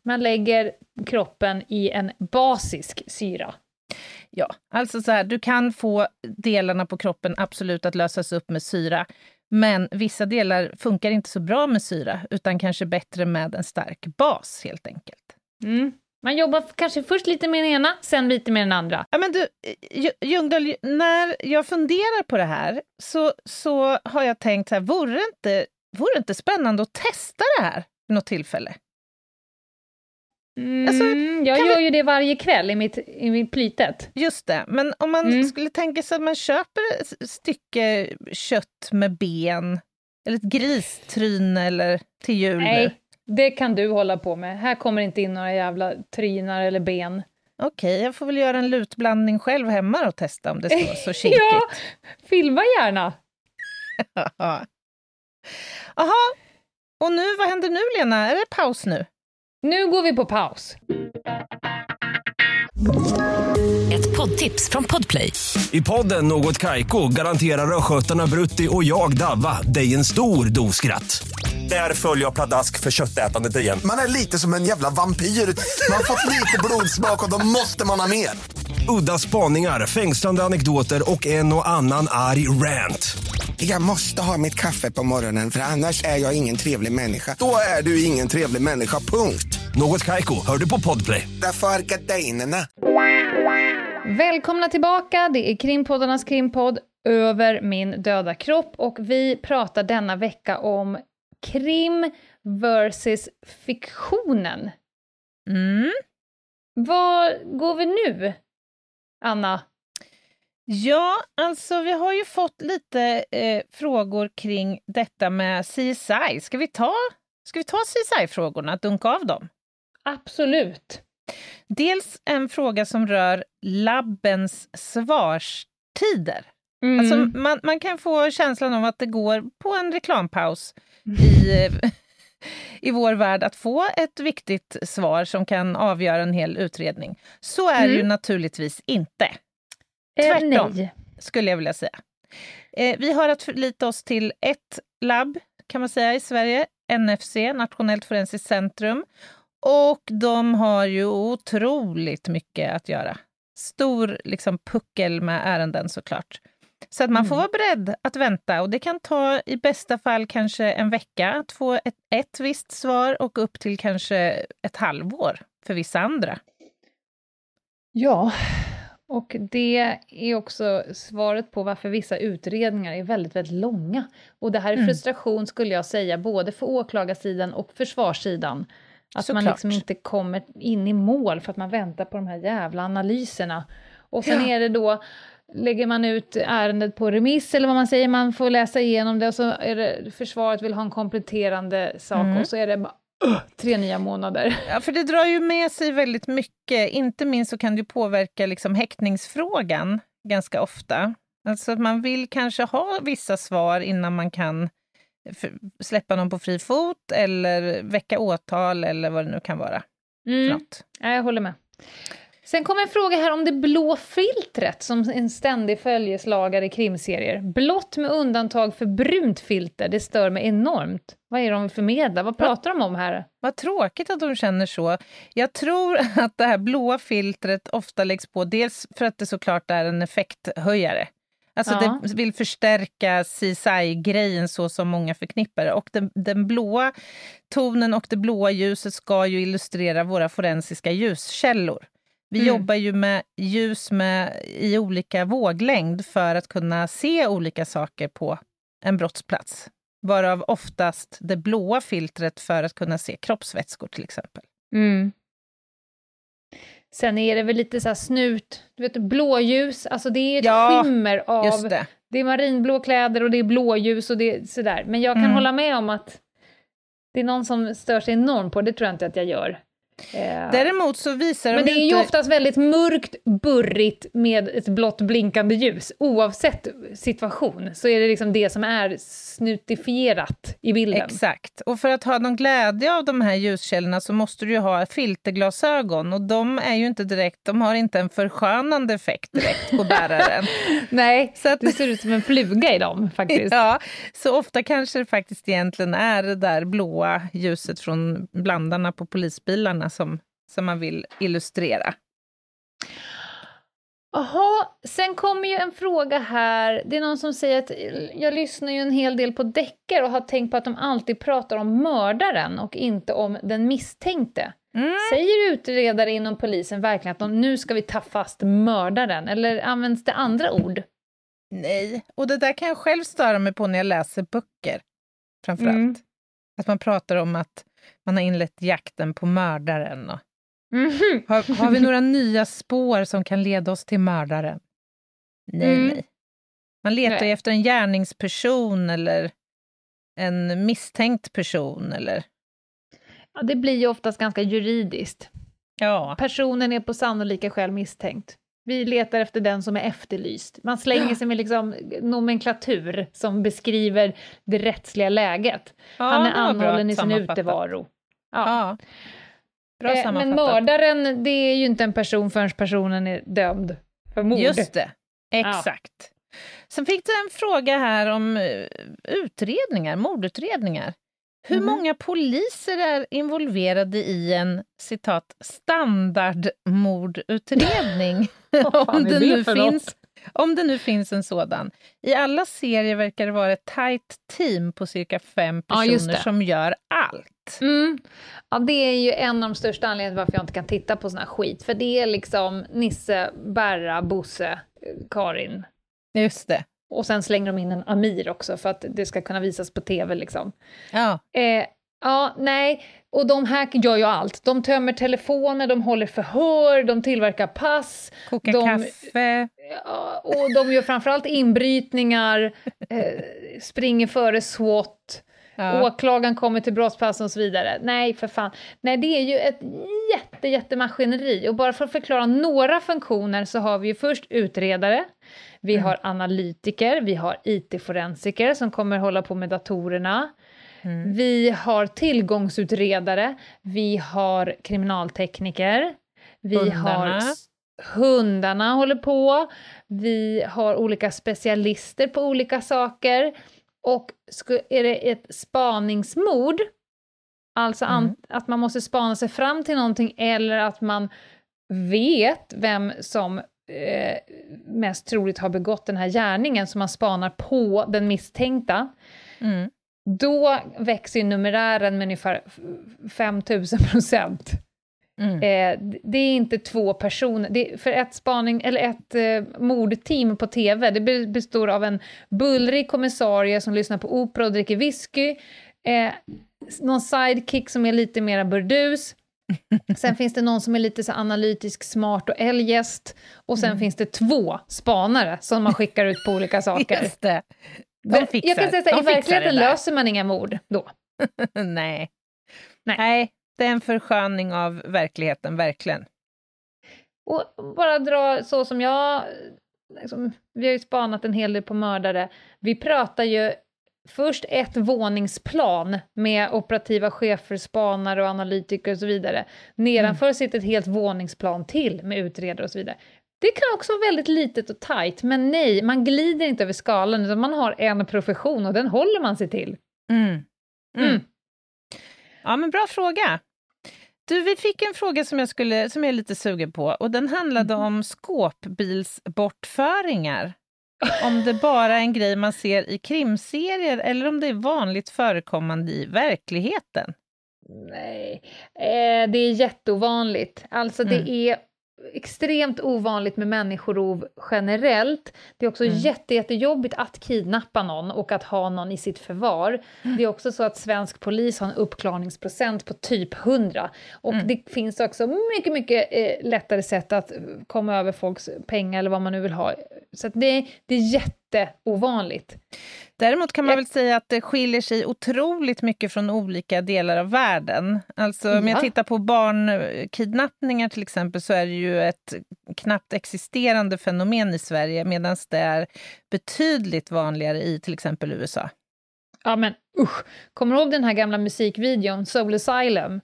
Man lägger kroppen i en basisk syra. Ja, alltså så här, du kan få delarna på kroppen absolut att lösas upp med syra, men vissa delar funkar inte så bra med syra, utan kanske bättre med en stark bas helt enkelt. Mm. Man jobbar kanske först lite med den ena, sen lite med den andra. Ja, men du, Ljungdahl, när jag funderar på det här så, så har jag tänkt så här, vore det, inte, vore det inte spännande att testa det här vid något tillfälle? Mm, alltså, jag gör vi... ju det varje kväll i mitt, i mitt plytet. Just det, men om man mm. skulle tänka sig att man köper ett stycke kött med ben, eller ett gristryne eller till jul. Nej, det kan du hålla på med. Här kommer inte in några jävla trynar eller ben. Okej, okay, jag får väl göra en lutblandning själv hemma och testa om det vara så kinkigt. ja, filma gärna! Jaha, och nu, vad händer nu Lena? Är det paus nu? Nu går vi på paus. Ett poddtips från Podplay. I podden Något Kaiko garanterar östgötarna Brutti och jag, Davva, dig en stor dos skratt. Där följer jag pladask för köttätandet igen. Man är lite som en jävla vampyr. Man har fått lite blodsmak och då måste man ha mer. Udda spaningar, fängslande anekdoter och en och annan arg rant. Jag måste ha mitt kaffe på morgonen för annars är jag ingen trevlig människa. Då är du ingen trevlig människa, punkt. Något kajko, hör du på podplay. Därför är gardinerna. Välkomna tillbaka, det är krimpoddarnas krimpodd Över min döda kropp och vi pratar denna vecka om krim versus fiktionen. Mm. Var går vi nu, Anna? Ja, alltså vi har ju fått lite eh, frågor kring detta med CSI. Ska vi ta, ska vi ta CSI-frågorna, dunka av dem? Absolut. Dels en fråga som rör labbens svarstider. Mm. Alltså man, man kan få känslan av att det går på en reklampaus i, i vår värld att få ett viktigt svar som kan avgöra en hel utredning. Så är mm. det ju naturligtvis inte. Eh, Tvärtom, nej. skulle jag vilja säga. Eh, vi har att förlita oss till ett labb, kan man säga, i Sverige, NFC, Nationellt forensiskt centrum. Och de har ju otroligt mycket att göra. Stor liksom, puckel med ärenden såklart. Så att man får mm. vara beredd att vänta och det kan ta i bästa fall kanske en vecka att få ett, ett visst svar och upp till kanske ett halvår för vissa andra. Ja, och det är också svaret på varför vissa utredningar är väldigt, väldigt långa. Och det här är mm. frustration skulle jag säga, både för åklagarsidan och försvarssidan. Att Såklart. man liksom inte kommer in i mål för att man väntar på de här jävla analyserna. Och sen ja. är det då, lägger man ut ärendet på remiss eller vad man säger, man får läsa igenom det och så är det försvaret vill ha en kompletterande sak mm. och så är det tre nya månader. Ja, för det drar ju med sig väldigt mycket. Inte minst så kan det påverka liksom häktningsfrågan ganska ofta. Alltså man vill kanske ha vissa svar innan man kan släppa någon på fri fot eller väcka åtal eller vad det nu kan vara. Mm. Ja, jag håller med. Sen kommer en fråga här om det blå filtret som en ständig följeslagare i krimserier. Blått med undantag för brunt filter, det stör mig enormt. Vad är det de vill förmedla? Vad pratar de om här? Vad tråkigt att de känner så. Jag tror att det här blåa filtret ofta läggs på, dels för att det såklart är en effekthöjare. Alltså ja. det vill förstärka CSI-grejen så som många förknippar det. Och den, den blåa tonen och det blåa ljuset ska ju illustrera våra forensiska ljuskällor. Vi mm. jobbar ju med ljus med, i olika våglängd för att kunna se olika saker på en brottsplats. Varav oftast det blåa filtret för att kunna se kroppsvätskor till exempel. Mm. Sen är det väl lite så här snut, du vet blåljus, alltså det är ett ja, skimmer av... Det. det. är marinblå kläder och det är blåljus och det är sådär. Men jag kan mm. hålla med om att det är någon som stör sig enormt på det, tror jag inte att jag gör. Eh, Däremot så visar men de det är ju inte... oftast väldigt mörkt, burrigt med ett blått blinkande ljus. Oavsett situation så är det liksom det som är snutifierat i bilden. Exakt. Och för att ha någon glädje av de här ljuskällorna så måste du ju ha filterglasögon och de är ju inte direkt, de har inte en förskönande effekt direkt på bäraren. Nej, Så att- du ser ut som en fluga i dem faktiskt. Ja, så ofta kanske det faktiskt egentligen är det där blåa ljuset från blandarna på polisbilarna som, som man vill illustrera. Jaha, sen kommer ju en fråga här. Det är någon som säger att jag lyssnar ju en hel del på deckare och har tänkt på att de alltid pratar om mördaren och inte om den misstänkte. Mm. Säger utredare inom polisen verkligen att de, nu ska vi ta fast mördaren? Eller används det andra ord? Nej, och det där kan jag själv störa mig på när jag läser böcker. Framförallt. Mm. Att man pratar om att man har inlett jakten på mördaren. Och Mhm. har, har vi några nya spår som kan leda oss till mördaren? Nej, Mm. nej. Man letar Nej. efter en gärningsperson eller en misstänkt person. Eller... Ja, det blir ju oftast ganska juridiskt. Ja, Personen är på sannolika skäl misstänkt. Vi letar efter den som är efterlyst. Man slänger sig med liksom nomenklatur som beskriver det rättsliga läget. Han är anhållen i sin utevaro. Ja. Ja. Bra Eh, Men mördaren, det är ju inte en person förrän personen är dömd för mord. Just det, exakt. Sen fick du en fråga här om eh, utredningar, mordutredningar. Hur Mhm. många poliser är involverade i en citat standardmordutredning? Vad fan om, det nu något? finns, om det nu finns en sådan. I alla serier verkar det vara ett tajt team på cirka fem Ja, personer det. som gör allt. Mm. Ja, det är ju en av de största anledningarna varför jag inte kan titta på sån här skit. För det är liksom Nisse, Berra, Bosse, Karin. Just det. Och sen slänger de in en Amir också för att det ska kunna visas på tv liksom. Ja. Eh, ja, nej. Och de här gör ju allt. De tömmer telefoner, de håller förhör, de tillverkar pass. Koka De- kaffe. Ja, och de gör framförallt inbrytningar, eh, springer före SWAT. Ja. Åklagaren kommer till brottsplatsen och så vidare. Nej, för fan. Nej, det är ju ett jätte, jättemaskineri. Och bara för att förklara några funktioner så har vi ju först utredare, vi Mm. har analytiker, vi har IT-forensiker som kommer hålla på med datorerna. Mm. Vi har tillgångsutredare, vi har kriminaltekniker, vi Hundarna. har hundarna håller på, vi har olika specialister på olika saker. Och är det ett spaningsmord, alltså Mm. att man måste spana sig fram till någonting eller att man vet vem som eh, mest troligt har begått den här gärningen, så man spanar på den misstänkta, Mm. då växer ju numerären med ungefär f- 5000 procent. Mm. Eh, det är inte två personer, det för ett spaning, eller ett eh, mordteam på TV, det be- består av en bullrig kommissarie som lyssnar på opera och dricker whisky, eh, någon sidekick som är lite mera burdus, sen finns det någon som är lite så analytisk, smart och eljest, och sen finns det två spanare som man skickar ut på olika saker. Just det. De fixar, jag kan säga så här, i verkligheten löser man inga mord då. Nej. Nej. Nej, det är en försköning av verkligheten, verkligen. Och bara dra så som jag... Liksom, vi har ju spanat en hel del på mördare. Vi pratar ju först ett våningsplan med operativa chefer, spanare och analytiker och så vidare. Nedanför sitter ett helt våningsplan till med utredare och så vidare. Det kan också vara väldigt litet och tajt, men nej, man glider inte över skalan, utan man har en profession och den håller man sig till. Mm. Mm. Mm. Ja, men bra fråga. Du, vi fick en fråga som jag, skulle, som jag är lite sugen på och den handlade Mm. om skåpbilsbortföringar. Om det bara är en grej man ser i krimserier eller om det är vanligt förekommande i verkligheten. Nej, eh, det är jätteovanligt. Alltså Mm. det är extremt ovanligt med människorov generellt. Det är också Mm. jätte, jättejobbigt att kidnappa någon och att ha någon i sitt förvar. Mm. Det är också så att svensk polis har en uppklarningsprocent på typ 100. Och Mm. det finns också mycket, mycket eh, lättare sätt att komma över folks pengar eller vad man nu vill ha. Så att det, det är jätteovanligt. Däremot kan man väl säga att det skiljer sig otroligt mycket från olika delar av världen. Alltså om jag Ja. tittar på barnkidnappningar till exempel så är det ju ett knappt existerande fenomen i Sverige medan det är betydligt vanligare i till exempel USA. Ja men usch, kommer du ihåg den här gamla musikvideon Soul Asylum?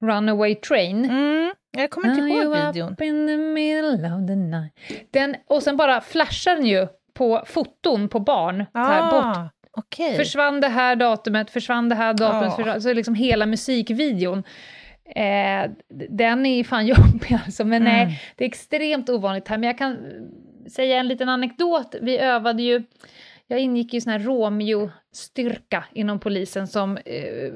Runaway Train? Mm, jag kommer inte ihåg videon. up in the middle of the night? Den, och sen bara flashar den ju på foton på barn. så här, bort. Ah, okej. Försvann det här datumet, försvann det här datumet, Ja. försvann, så liksom hela musikvideon. Eh, den är fan jobbig alltså, men Mm. nej, det är extremt ovanligt här. Men jag kan säga en liten anekdot. Vi övade ju, jag ingick i sån här Romeo-styrka inom polisen som eh,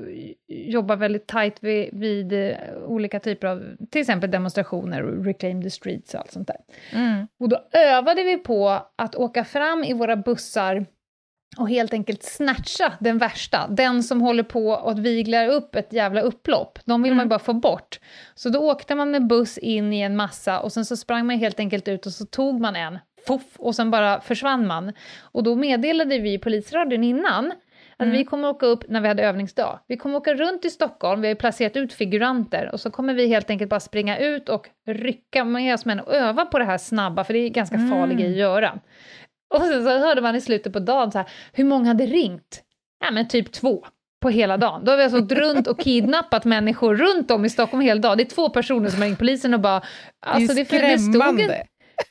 jobbar väldigt tajt vid, vid eh, olika typer av, till exempel demonstrationer, och Reclaim the Streets och allt sånt där. Mm. Och då övade vi på att åka fram i våra bussar och helt enkelt snatcha den värsta, den som håller på att vigla upp ett jävla upplopp. De vill man ju bara få bort. Så då åkte man med buss in i en massa och sen så sprang man helt enkelt ut och så tog man en, fuff, och sen bara försvann man. Och då meddelade vi polisradion innan att vi kommer åka upp när vi hade övningsdag. Vi kommer åka runt i Stockholm, vi har ju placerat ut figuranter och så kommer vi helt enkelt bara springa ut och rycka med oss män och öva på det här snabba, för det är ganska farlig grej att göra. Och sen så hörde man i slutet på dagen så här, hur många hade ringt? Ja men typ två på hela dagen. Då har vi alltså åkt runt och kidnappat människor runt om i Stockholm hela dagen. Det är två personer som har ringt polisen och bara... Alltså det är det, det, stod skrämmande.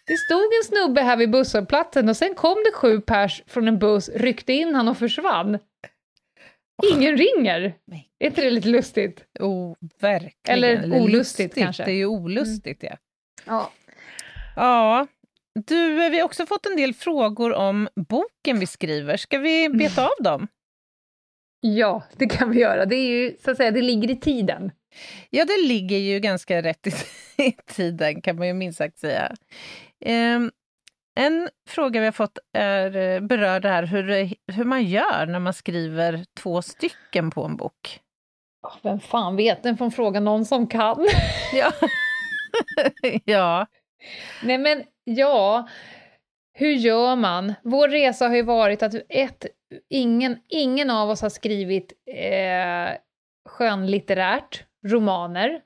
Det stod en snubbe här vid busshållplatsen och sen kom det sju pers från en buss, ryckte in han och försvann. Ingen ringer. Nej. Är inte det lite lustigt? Oh, verkligen. Eller olustigt lustigt, kanske. Det är ju olustigt, ja. Ja. Ja. Du, vi har också fått en del frågor om boken vi skriver. Ska vi beta av dem? Ja, det kan vi göra. Det är ju så att säga, det ligger i tiden. Ja, det ligger ju ganska rätt i, i tiden, kan man ju minst sagt säga. Ehm, en fråga vi har fått är, eh, berör det här hur, det- hur man gör när man skriver två stycken på en bok. Vem fan vet, den får fråga någon som kan. Ja. ja. Nej men ja, hur gör man? Vår resa har ju varit att ett, ingen, ingen av oss har skrivit eh, skönlitterärt, romaner,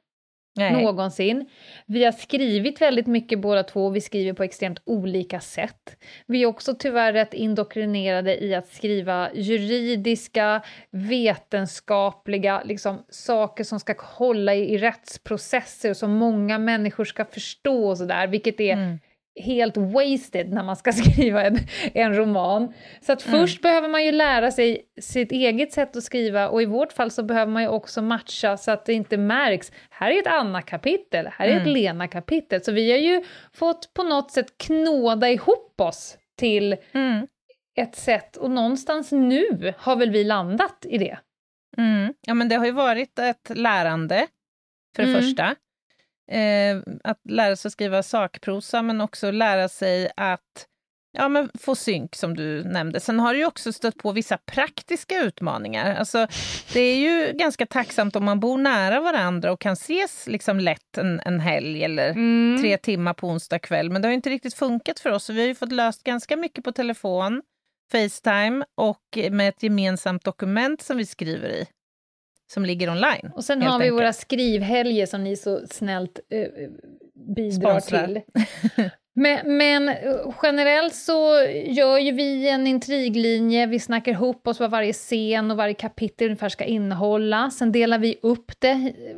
Nej. någonsin. Vi har skrivit väldigt mycket båda två, vi skriver på extremt olika sätt. Vi är också tyvärr rätt indoktrinerade i att skriva juridiska, vetenskapliga liksom, saker som ska hålla i, i rättsprocesser och som många människor ska förstå och sådär, vilket är Mm. Helt wasted när man ska skriva en, en roman. Så att Mm. först behöver man ju lära sig sitt eget sätt att skriva och i vårt fall så behöver man ju också matcha så att det inte märks. Här är ett Anna-kapitel, här är ett Mm. Lena-kapitel. Så vi har ju fått på något sätt knåda ihop oss till Mm. ett sätt och någonstans nu har väl vi landat i det. Mm. Ja, men det har ju varit ett lärande, för det Mm. första. Eh, att lära sig att skriva sakprosa, men också lära sig att ja, men få synk, som du nämnde. Sen har ju också stött på vissa praktiska utmaningar. Alltså, det är ju ganska tacksamt om man bor nära varandra och kan ses liksom lätt en, en helg eller tre timmar på onsdag kväll. Men det har inte riktigt funkat för oss, så vi har ju fått löst ganska mycket på telefon, Facetime och med ett gemensamt dokument som vi skriver i, som ligger online. Och sen har vi enkelt. våra skrivhelger som ni så snällt eh, bidrar Sponsrar. till. Men, men generellt så gör ju vi en intriglinje, vi snackar ihop oss vad varje scen och varje kapitel ungefär ska innehålla. Sen delar vi upp det eh,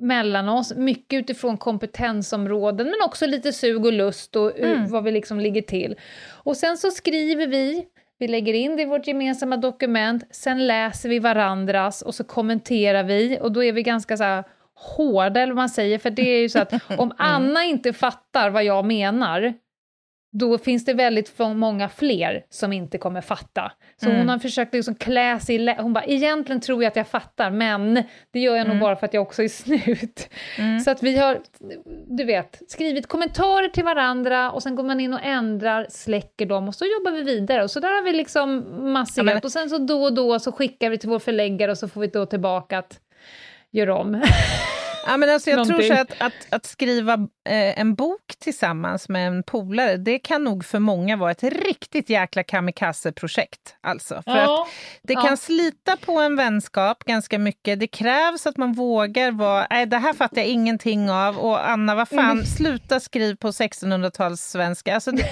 mellan oss, mycket utifrån kompetensområden men också lite sug och lust och Mm. vad vi liksom ligger till. Och sen så skriver vi, vi lägger in det i vårt gemensamma dokument, sen läser vi varandras och så kommenterar vi. Och då är vi ganska så här hårda eller vad man säger, för det är ju så att om Anna inte fattar vad jag menar, då finns det väldigt många fler som inte kommer fatta. Så Mm. hon har försökt liksom klä sig i Hon bara, egentligen tror jag att jag fattar, men det gör jag nog bara för att jag också är snut. Mm. Så att vi har, du vet, skrivit kommentarer till varandra och sen går man in och ändrar, släcker dem och så jobbar vi vidare. Och så där har vi liksom masserat. Ja, men- Och sen så då och då så skickar vi till vår förläggare och så får vi då tillbaka att gör om. Ja, men alltså jag tror så att, att, att skriva eh, en bok tillsammans med en polare, det kan nog för många vara ett riktigt jäkla kamikaze-projekt. Alltså. För att det ja. kan slita på en vänskap ganska mycket. Det krävs att man vågar vara, nej det här fattar jag ingenting av och Anna, vad fan, Mm. sluta skriv på 1600-talssvenska. Alltså det,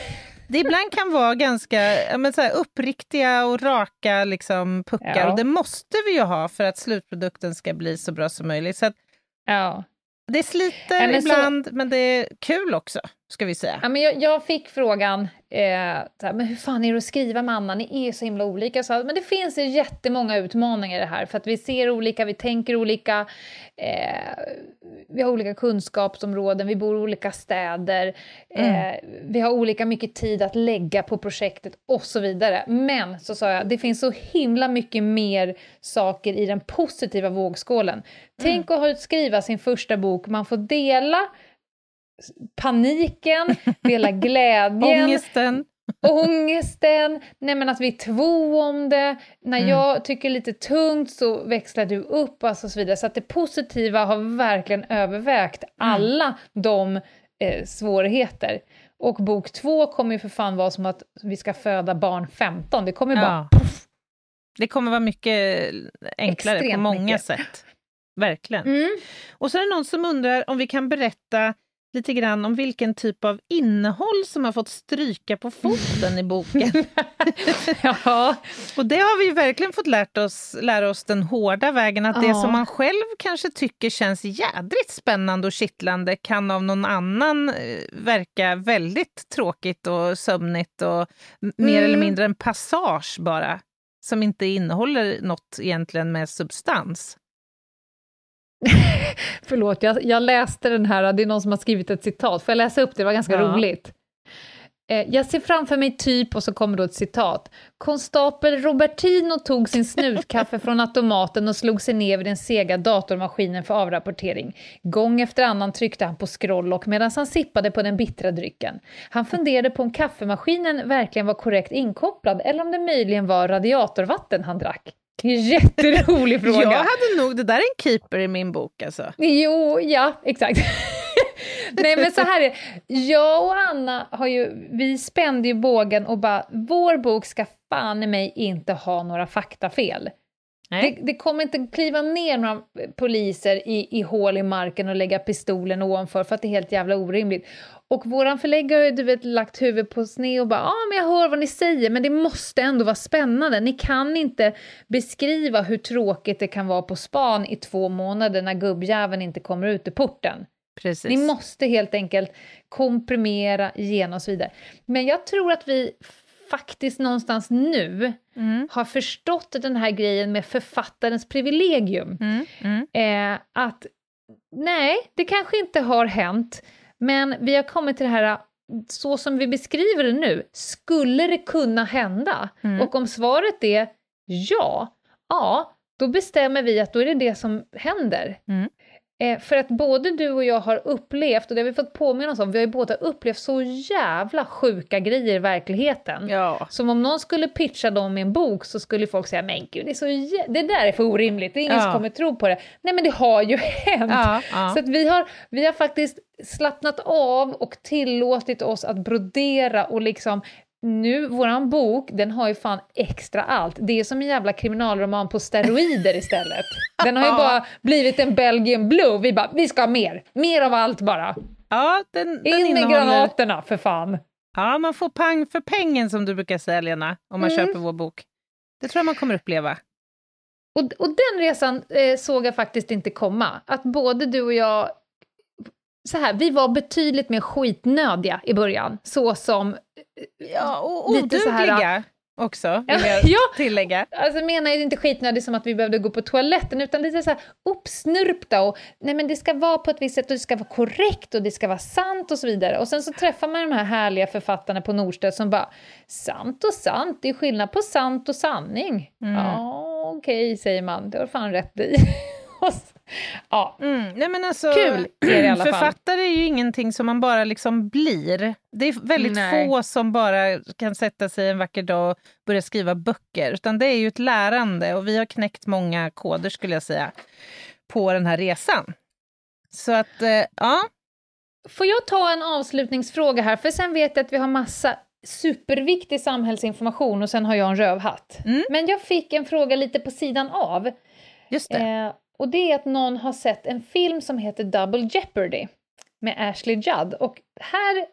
det ibland kan vara ganska ja, men så här, uppriktiga och raka liksom, puckar Ja. och det måste vi ju ha för att slutprodukten ska bli så bra som möjligt. Så att ja. det sliter men så- ibland, men det är kul också, ska vi säga. Ja, men jag, jag fick frågan, eh, så men hur fan är det att skriva med Anna? Ni är så himla olika. Sa, men det finns jättemånga utmaningar i det här, för att vi ser olika, vi tänker olika, eh, vi har olika kunskapsområden, vi bor i olika städer, eh, vi har olika mycket tid att lägga på projektet och så vidare. Men, så sa jag, det finns så himla mycket mer saker i den positiva vågskålen. Tänk att ha skriva sin första bok, man får dela paniken, dela glädjen, Ångesten. ångesten, nej men att vi är två om det, när Mm. jag tycker lite tungt så växlar du upp alltså och så vidare. Så att det positiva har verkligen övervägt Mm. alla de eh, svårigheter. Och bok två kommer ju för fan vara som att vi ska föda barn 15, det kommer ju bara Ja. Det kommer vara mycket enklare på Extremt många mycket. sätt. Verkligen. Mm. Och så är det någon som undrar om vi kan berätta lite grann om vilken typ av innehåll som har fått stryka på foten i boken. ja. Och det har vi verkligen fått lärt oss, lära oss den hårda vägen, att det Ja. som man själv kanske tycker känns jädrigt spännande och kittlande kan av någon annan eh, verka väldigt tråkigt och sömnigt och m- mer Mm. eller mindre en passage bara, som inte innehåller något egentligen med substans. Förlåt, jag, jag läste den här, det är någon som har skrivit ett citat. Får jag läsa upp det? Det var ganska Ja. roligt. Eh, Jag ser framför mig typ, och så kommer då ett citat. Konstapel Robertino tog sin snutkaffe från automaten och slog sig ner vid den sega datormaskinen för avrapportering. Gång efter annan tryckte han på scrolllock medan han sippade på den bittra drycken. Han funderade på om kaffemaskinen verkligen var korrekt inkopplad eller om det möjligen var radiatorvatten han drack. Jätterolig fråga. Jag hade nog, det där är en keeper i min bok alltså. Jo, ja, exakt. Nej men så här är det. jag och Anna har ju, vi spände ju bågen och bara, vår bok ska fan i mig inte ha några faktafel. Det, det kommer inte kliva ner några poliser i, i hål i marken och lägga pistolen ovanför för att det är helt jävla orimligt. Och våran förläggare har du vet lagt huvudet på sned och bara ja ah, men jag hör vad ni säger men det måste ändå vara spännande. Ni kan inte beskriva hur tråkigt det kan vara på span i två månader när gubbjäveln inte kommer ut ur porten. Precis. Ni måste helt enkelt komprimera, gena och så vidare. Men jag tror att vi faktiskt någonstans nu Mm. har förstått den här grejen med författarens privilegium. Mm. Mm. Eh, att nej, det kanske inte har hänt, men vi har kommit till det här, så som vi beskriver det nu, skulle det kunna hända? Mm. Och om svaret är ja, ja, då bestämmer vi att då är det det som händer. Mm. Eh, för att både du och jag har upplevt, och det har vi fått påminna oss om, vi har ju båda upplevt så jävla sjuka grejer i verkligheten. Ja. Som om någon skulle pitcha dem i en bok så skulle folk säga men gud, det, är så det där är för orimligt, det är ingen Ja. som kommer tro på det. Nej men det har ju hänt! Ja. Så att vi, har, vi har faktiskt slappnat av och tillåtit oss att brodera och liksom nu, våran bok, den har ju fan extra allt. Det är som en jävla kriminalroman på steroider istället. Den har ju bara blivit en Belgian Blue. Vi bara, vi ska ha mer. Mer av allt bara. ja, den, den In med granaterna för fan. Ja, man får pang för pengen som du brukar säga, Lena, om man Mm. köper vår bok. Det tror jag man kommer uppleva. Och, och den resan eh, såg jag faktiskt inte komma. Att både du och jag... Så här, vi var betydligt mer skitnödiga i början. Så som... Ja, och odugliga också, vill Ja, jag ja. tillägga. Alltså menar jag inte skitnödig som att vi behövde gå på toaletten, utan lite så här uppsnurpta och nej men det ska vara på ett visst sätt och det ska vara korrekt och det ska vara sant och så vidare. Och sen så träffar man de här härliga författarna på Norstedt som bara sant och sant, det är skillnad på sant och sanning. Mm. Ja, okej säger man, det har fan rätt i. Och ja, Mm. Nej, men alltså, Kul är det i alla fall. Författare är ju ingenting som man bara liksom blir. Det är väldigt Nej. få som bara kan sätta sig en vacker dag och börja skriva böcker, utan det är ju ett lärande och vi har knäckt många koder skulle jag säga på den här resan. Så att, eh, ja. Får jag ta en avslutningsfråga här, för sen vet jag att vi har massa superviktig samhällsinformation och sen har jag en rövhatt. Mm. Men jag fick en fråga lite på sidan av. Just det. Eh, och det är att någon har sett en film som heter Double Jeopardy med Ashley Judd. Och här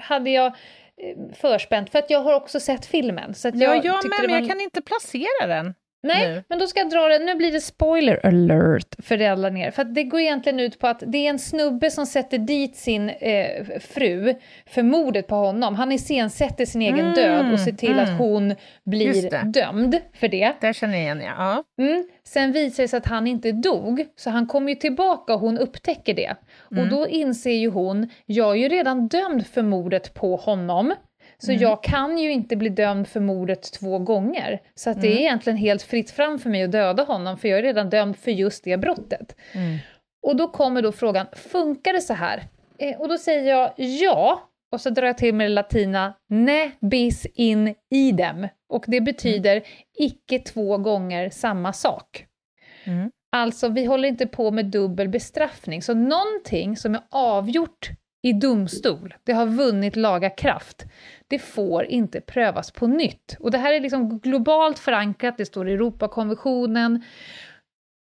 hade jag eh, förspänt, för att jag har också sett filmen. Så att ja, jag jag med, men jag kan inte placera den. Nej, nu. men då ska jag dra det. Nu blir det spoiler alert för det alla ner. För att det går egentligen ut på att det är en snubbe som sätter dit sin eh, fru för mordet på honom. Han iscensätter sin egen Mm, död och ser till mm. att hon blir det. dömd för det. Där känner jag igen, ja. Mm. Sen visar det sig att han inte dog, så han kommer ju tillbaka och hon upptäcker det. Mm. Och då inser ju hon, jag är ju redan dömd för mordet på honom, så Mm. jag kan ju inte bli dömd för mordet två gånger. Så att det Mm. är egentligen helt fritt fram för mig att döda honom, för jag är redan dömd för just det brottet. Mm. Och då kommer då frågan, funkar det så här? Eh, och då säger jag ja, och så drar jag till med det latina ne bis in idem. Och det betyder icke två gånger samma sak. Mm. Alltså, vi håller inte på med dubbel bestraffning. Så någonting som är avgjort i domstol, det har vunnit laga kraft, det får inte prövas på nytt. Och det här är liksom globalt förankrat, det står i Europakonventionen.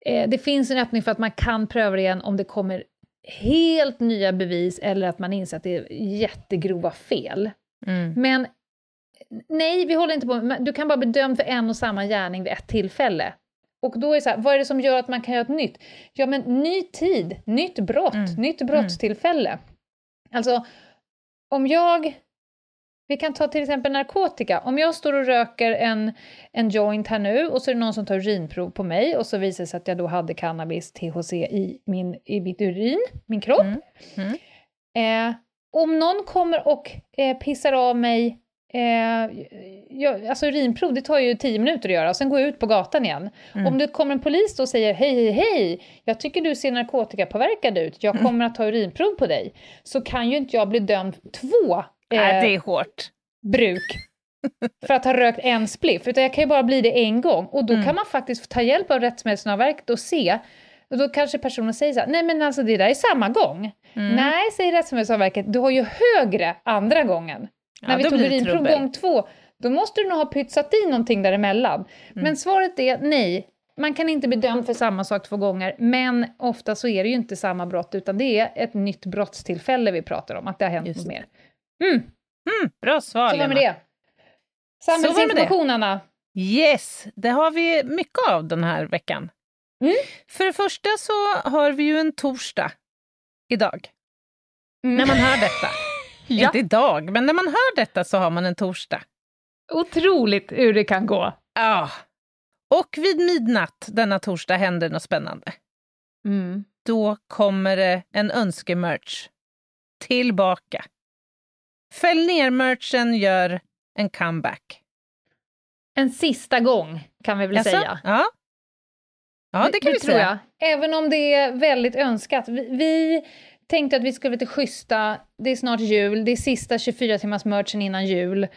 Eh, det finns en öppning för att man kan pröva det igen om det kommer helt nya bevis eller att man inser att det är jättegrova fel. Mm. Men nej, vi håller inte på du kan bara bli dömd för en och samma gärning vid ett tillfälle. Och då är det så här, vad är det som gör att man kan göra ett nytt? Ja, men ny tid, nytt brott, Mm. nytt brottstillfälle. Alltså, om jag... Vi kan ta till exempel narkotika. Om jag står och röker en, en joint här nu och så är det någon som tar urinprov på mig och så visar det sig att jag då hade cannabis, THC, i, min, i mitt urin, min kropp. Mm. Mm. Eh, om någon kommer och eh, pissar av mig Eh, jag, alltså urinprov, det tar ju tio minuter att göra och sen går jag ut på gatan igen. Mm. Om det kommer en polis då och säger hej, hej, hej, jag tycker du ser narkotikapåverkad ut, jag kommer att ta urinprov på dig, så kan ju inte jag bli dömd två eh, Nej, det är hårt. bruk för att ha rökt en spliff, utan jag kan ju bara bli det en gång. Och då Mm. kan man faktiskt ta hjälp av Rättsmedicinalverket och se, och då kanske personen säger så här, nej men alltså det där är samma gång. Mm. Nej, säger Rättsmedicinalverket, du har ju högre andra gången. Ja, När vi tog urinprov gång två, då måste du nog ha pytsat i någonting däremellan. Mm. Men svaret är nej. Man kan inte bli dömd för samma sak två gånger, men ofta så är det ju inte samma brott, utan det är ett nytt brottstillfälle vi pratar om, att det har hänt Just något mer. Mm, Mm, bra svar, så var det med Lena. det. Samhällsinformation, Anna. Yes, det har vi mycket av den här veckan. Mm. För det första så har vi ju en torsdag idag, Mm. när man hör detta. Ja. Inte idag, men när man hör detta så har man en torsdag. Otroligt hur det kan gå. Ja. Och vid midnatt denna torsdag händer något spännande. Mm. Då kommer det en önskemerch tillbaka. Fäll ner-merchen gör en comeback. En sista gång, kan vi väl Jaså? säga. Ja. ja, det kan vi tror säga. Även om det är väldigt önskat. Vi, vi tänkte att vi skulle vara lite schyssta. Det är snart jul, det är sista 24 timmars merchen innan jul.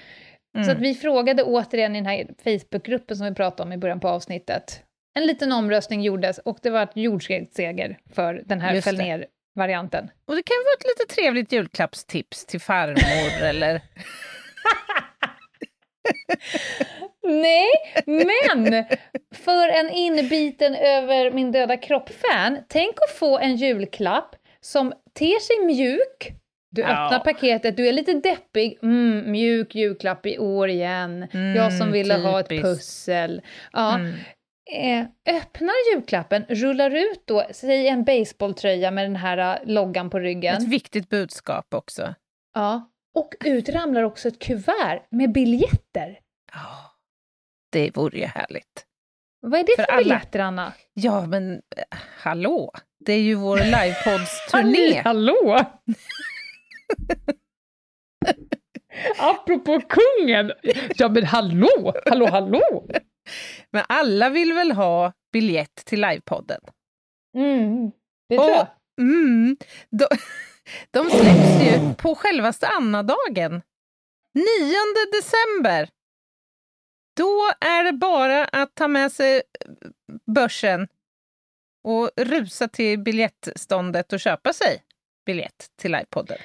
Mm. Så att vi frågade återigen i den här Facebookgruppen som vi pratade om i början på avsnittet. En liten omröstning gjordes och det var ett jordskredsseger för den här fäll ner-varianten. Och det kan vara ett lite trevligt julklappstips till farmor eller... Nej, men för en inbiten över min döda kropp-fan, tänk att få en julklapp som ter sig mjuk. Du Ja. öppnar paketet, du är lite deppig. Mm, mjuk julklapp i år igen. jag som Mm, ville ha ett typiskt. pussel. Ja. Mm. Eh, öppnar julklappen, rullar ut då, säg en baseballtröja med den här eh, loggan på ryggen. Ett viktigt budskap också. Ja. Och ut ramlar också ett kuvert med biljetter. Ja, det vore ju härligt. Vad är det För för, alla. biljetter, Anna? Ja, men eh, hallå? Det är ju vår livepods-turné. Hallå! Apropå kungen! Ja men hallå, hallå, hallå! Men alla vill väl ha biljett till livepodden? Mm, det tror Och- jag. Mm, de, de släpps ju på självaste Annadagen. 9 december. Då är det bara att ta med sig börsen och rusa till biljettståndet och köpa sig biljett till livepodden.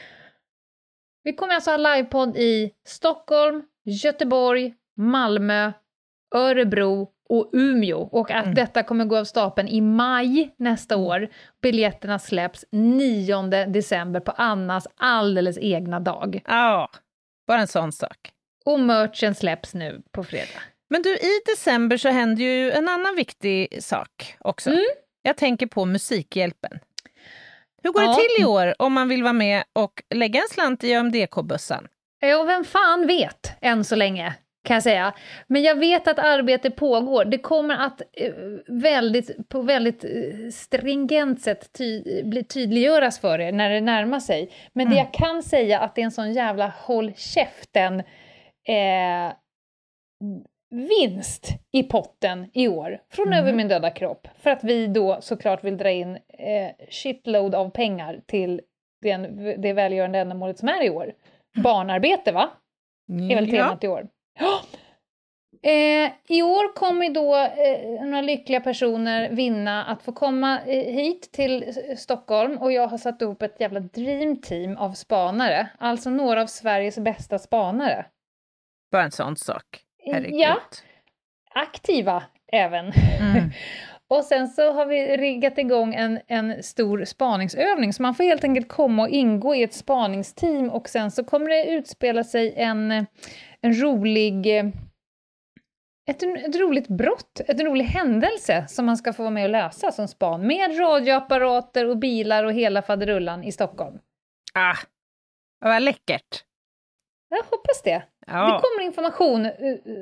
Vi kommer alltså ha livepodd i Stockholm, Göteborg, Malmö, Örebro och Umeå och att Mm. detta kommer gå av stapeln i maj nästa år. Biljetterna släpps 9 december på Annas alldeles egna dag. Ja, bara en sån sak. Och merchen släpps nu på fredag. Men du, i december så händer ju en annan viktig sak också. Mm. Jag tänker på Musikhjälpen. Hur går Ja. det till i år om man vill vara med och lägga en slant i ÖMDK-bössan? Ja, vem fan vet, än så länge, kan jag säga. Men jag vet att arbete pågår. Det kommer att eh, väldigt, på väldigt eh, stringent sätt ty bli tydliggöras för er när det närmar sig. Men det jag kan säga att det är en sån jävla håll käften eh, vinst i potten i år från Över min döda kropp. För att vi då såklart vill dra in eh, shitload av pengar till den, det välgörande ändamålet som är i år. Barnarbete, va? är väl temat i år. Ja. Eh, I år kommer då eh, några lyckliga personer vinna att få komma eh, hit till eh, Stockholm och jag har satt ihop ett jävla dreamteam av spanare, alltså några av Sveriges bästa spanare. Bara en sån sak. Herregud. Ja, aktiva även. Mm. Och sen så har vi riggat igång en, en stor spaningsövning, så man får helt enkelt komma och ingå i ett spaningsteam och sen så kommer det utspela sig en, en rolig... Ett, ett roligt brott, ett rolig händelse som man ska få vara med och lösa som span, med radioapparater och bilar och hela faderullan i Stockholm. Ah, vad läckert. Jag hoppas det. Det Ja. kommer information eh,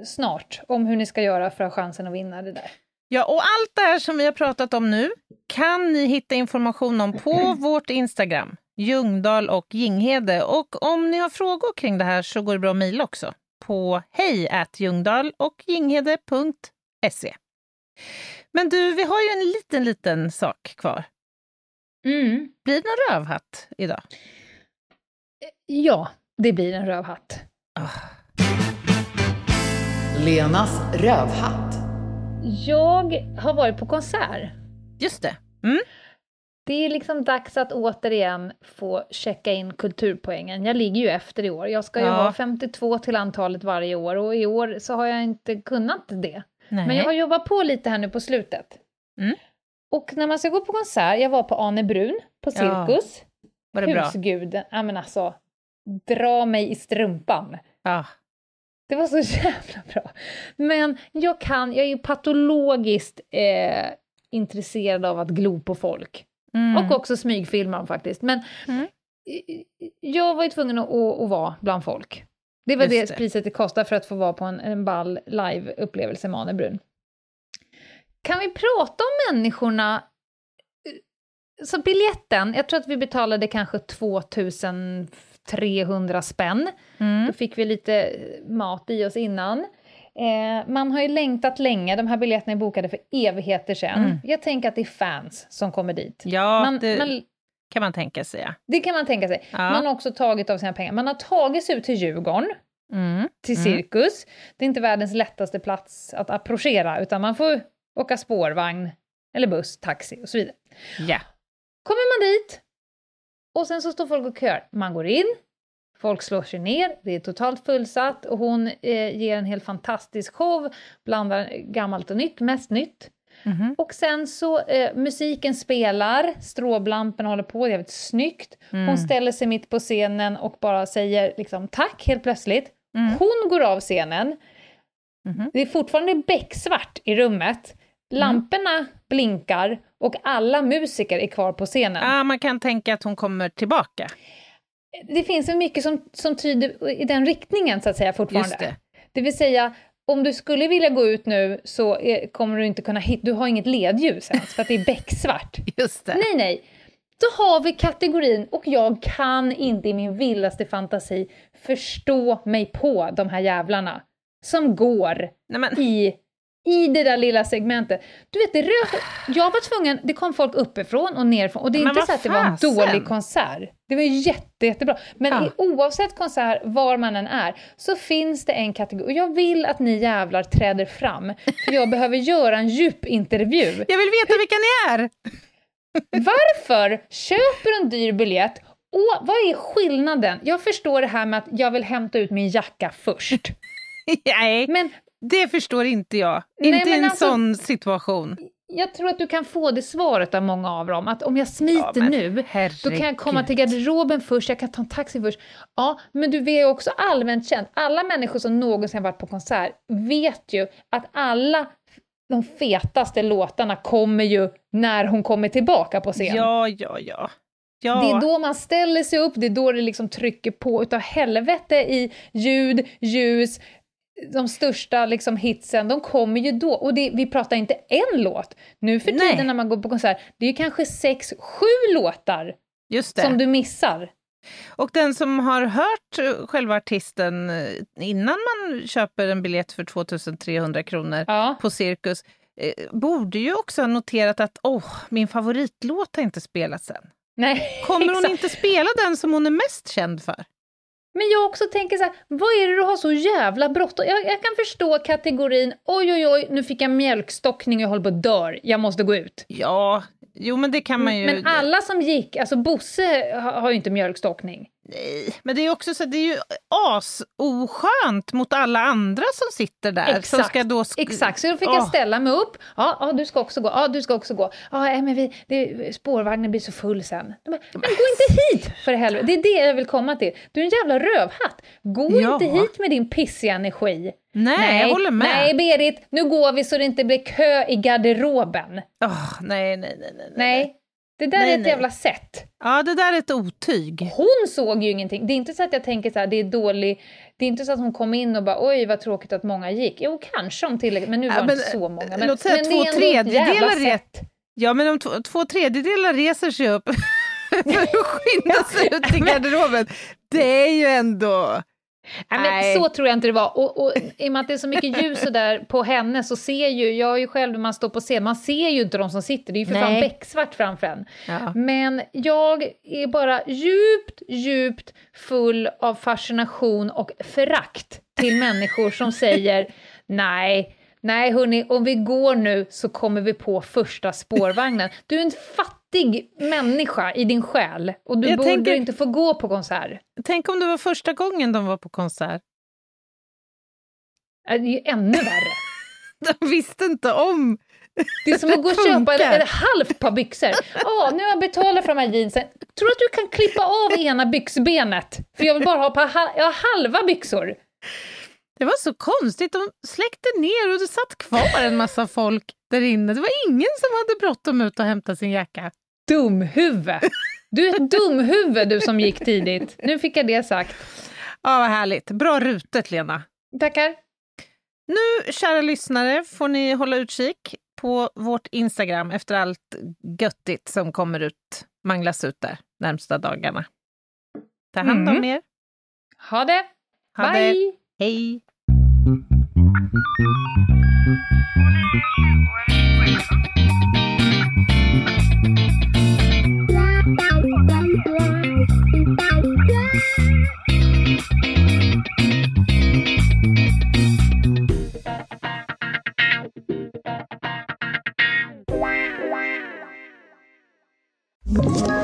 snart om hur ni ska göra för att ha chansen att vinna det där. ja, och allt det här som vi har pratat om nu kan ni hitta information om på vårt Instagram, Ljungdahl och Ginghede. Och om ni har frågor kring det här så går det bra att mejla också på hej och ginghede.se. Men du, vi har ju en liten, liten sak kvar. Mm. Blir det någon rövhatt idag? Ja, det blir en rövhatt. Lenas rövhatt. Jag har varit på konsert. Just det. Mm. Det är liksom dags att återigen få checka in kulturpoängen. Jag ligger ju efter i år. Jag ska ju Ja. ha 52 till antalet varje år och i år så har jag inte kunnat det. Nej. Men jag har jobbat på lite här nu på slutet. Mm. Och när man ska gå på konsert, jag var på Ane Brun på Ja. Cirkus. Var det bra? Husguden, ja men alltså, dra mig i strumpan. Ja. Det var så jävla bra. Men jag kan, jag är ju patologiskt eh, intresserad av att glo på folk. Mm. Och också smygfilma faktiskt. Men Mm. jag var ju tvungen att, att, att vara bland folk. Det var Just det priset det kostar för att få vara på en, en ball live-upplevelse med Ane Brun. Kan vi prata om människorna? Eh, Så biljetten, jag tror att vi betalade kanske 2300 spänn. Mm. Då fick vi lite mat i oss innan. Eh, man har ju längtat länge, de här biljetterna är bokade för evigheter sedan. Mm. Jag tänker att det är fans som kommer dit. Ja, man, det man, kan man tänka sig. Ja. det kan man tänka sig. Ja. Man har också tagit av sina pengar. Man har tagit sig ut till Djurgården, Mm. till Mm. Cirkus. Det är inte världens lättaste plats att approchera, utan man får åka spårvagn, eller buss, taxi och så vidare. Ja. Kommer man dit, och sen så står folk och kör. Man går in, folk slår sig ner, det är totalt fullsatt och hon eh, ger en helt fantastisk show, blandar gammalt och nytt, mest nytt. Mhm. Och sen så, eh, musiken spelar, stråblamporna håller på, det är jävligt snyggt. Mm. Hon ställer sig mitt på scenen och bara säger liksom tack helt plötsligt. Mm. Hon går av scenen, Mhm. det är fortfarande becksvart i rummet. Lamporna blinkar och alla musiker är kvar på scenen. Ja, man kan tänka att hon kommer tillbaka. Det finns så mycket som, som tyder i den riktningen så att säga fortfarande. Just det. Det vill säga, om du skulle vilja gå ut nu så är, kommer du inte kunna hitta, du har inget ledljus ens för att det är becksvart. Just det. Nej, nej. Då har vi kategorin och jag kan inte i min vildaste fantasi förstå mig på de här jävlarna som går Nej, men, i i det där lilla segmentet. Du vet, det rök, jag var tvungen, det kom folk uppifrån och nerifrån och det är Men inte så att det var en dålig konsert. Det var jätte, jättebra. Men Ja. i, oavsett konsert, var man än är, så finns det en kategori. Och jag vill att ni jävlar träder fram, för jag behöver göra en djupintervju. Jag vill veta vilka ni är! Varför köper du en dyr biljett och vad är skillnaden? Jag förstår det här med att jag vill hämta ut min jacka först. Nej, Men det förstår inte jag. Nej, inte i en alltså- sån situation. jag tror att du kan få det svaret av många av dem, att om jag smiter Ja, nu, då kan jag komma herregud. till garderoben först, jag kan ta en taxi först. Ja, men du vet ju också allmänt känt, alla människor som någonsin varit på konsert vet ju att alla de fetaste låtarna kommer ju när hon kommer tillbaka på scen. Ja, ja, ja. ja. Det är då man ställer sig upp, det är då det liksom trycker på utav helvete i ljud, ljus, de största liksom hitsen, de kommer ju då. Och det, vi pratar inte en låt. Nu för Nej. tiden när man går på konsert, det är ju kanske sex, sju låtar som du missar. Och den som har hört eh, själva artisten eh, innan man köper en biljett för 2300 kronor Ja. på Cirkus eh, borde ju också ha noterat att åh, min favoritlåt har inte spelats än. Nej, Kommer hon inte spela den som hon är mest känd för? Men jag också tänker så här, vad är det du har så jävla bråttom? Jag, jag kan förstå kategorin, oj oj oj, nu fick jag mjölkstockning och jag håller på att dör, jag måste gå ut. Ja, jo men det kan man ju... Men alla som gick, alltså Bosse har, har ju inte mjölkstockning. Nej, men det är också så, det är ju asoskönt mot alla andra som sitter där. Som ska då sk- Exakt, så då fick Åh. jag ställa mig upp. Ja, ja, du ska också gå. Ja, du ska också gå. Ja, nej, men vi, det, spårvagnen blir så full sen. Bara, Men gå inte hit för helvete. Det är det jag vill komma till. Du är en jävla rövhatt. Gå Ja. inte hit med din pissiga energi. Nej, jag håller med. Nej, Berit, nu går vi så det inte blir kö i garderoben. Åh, nej, nej, nej, nej. Nej, det där Nej, är ett nej. jävla sätt. Ja, det där är ett otyg. Hon såg ju ingenting. Det är inte så att jag tänker så här, det är dålig... Det är inte så att hon kom in och bara oj vad tråkigt att många gick. Jo, kanske om tillräckligt, men nu var Ja, det men, inte så många. Men, låt säga men två det tredjedelar sätt. Ja, men om två, två tredjedelar reser sig upp för att skynda sig ut i garderoben, det är ju ändå... Nej, men Nej. så tror jag inte det var. Och, och i och med att det är så mycket ljus och där på henne så ser ju, jag ju själv när man står på scen, man ser ju inte de som sitter, det är ju för fan Nej. becksvart framför en. Ja. Men jag är bara djupt, djupt full av fascination och förakt till människor som säger nej, nej hörni, om vi går nu så kommer vi på första spårvagnen. Du är en fattig människa i din själ och du Jag borde tänker- inte få gå på konsert. Tänk om det var första gången de var på konsert. Äh, Det är ju ännu värre. De visste inte om. Det är som att gå och köpa ett, ett halvt par byxor. Ja, nu har jag betalat för de här jeansen. Tror att du kan klippa av ena byxbenet? För jag vill bara ha par, jag har halva byxor. Det var så konstigt. De släckte ner och det satt kvar en massa folk där inne. Det var ingen som hade bråttom ut och hämta sin jacka. Dumhuvud! Du är ett dumhuvud du som gick tidigt. Nu fick jag det sagt. Ja, vad härligt. Bra rutet, Lena. Tackar. Nu, kära lyssnare, får ni hålla utkik på vårt Instagram efter allt göttigt som kommer ut, manglas ut där närmsta dagarna. Ta hand om Mm. er. Ha det! Ha Bye! det. Hej! Ett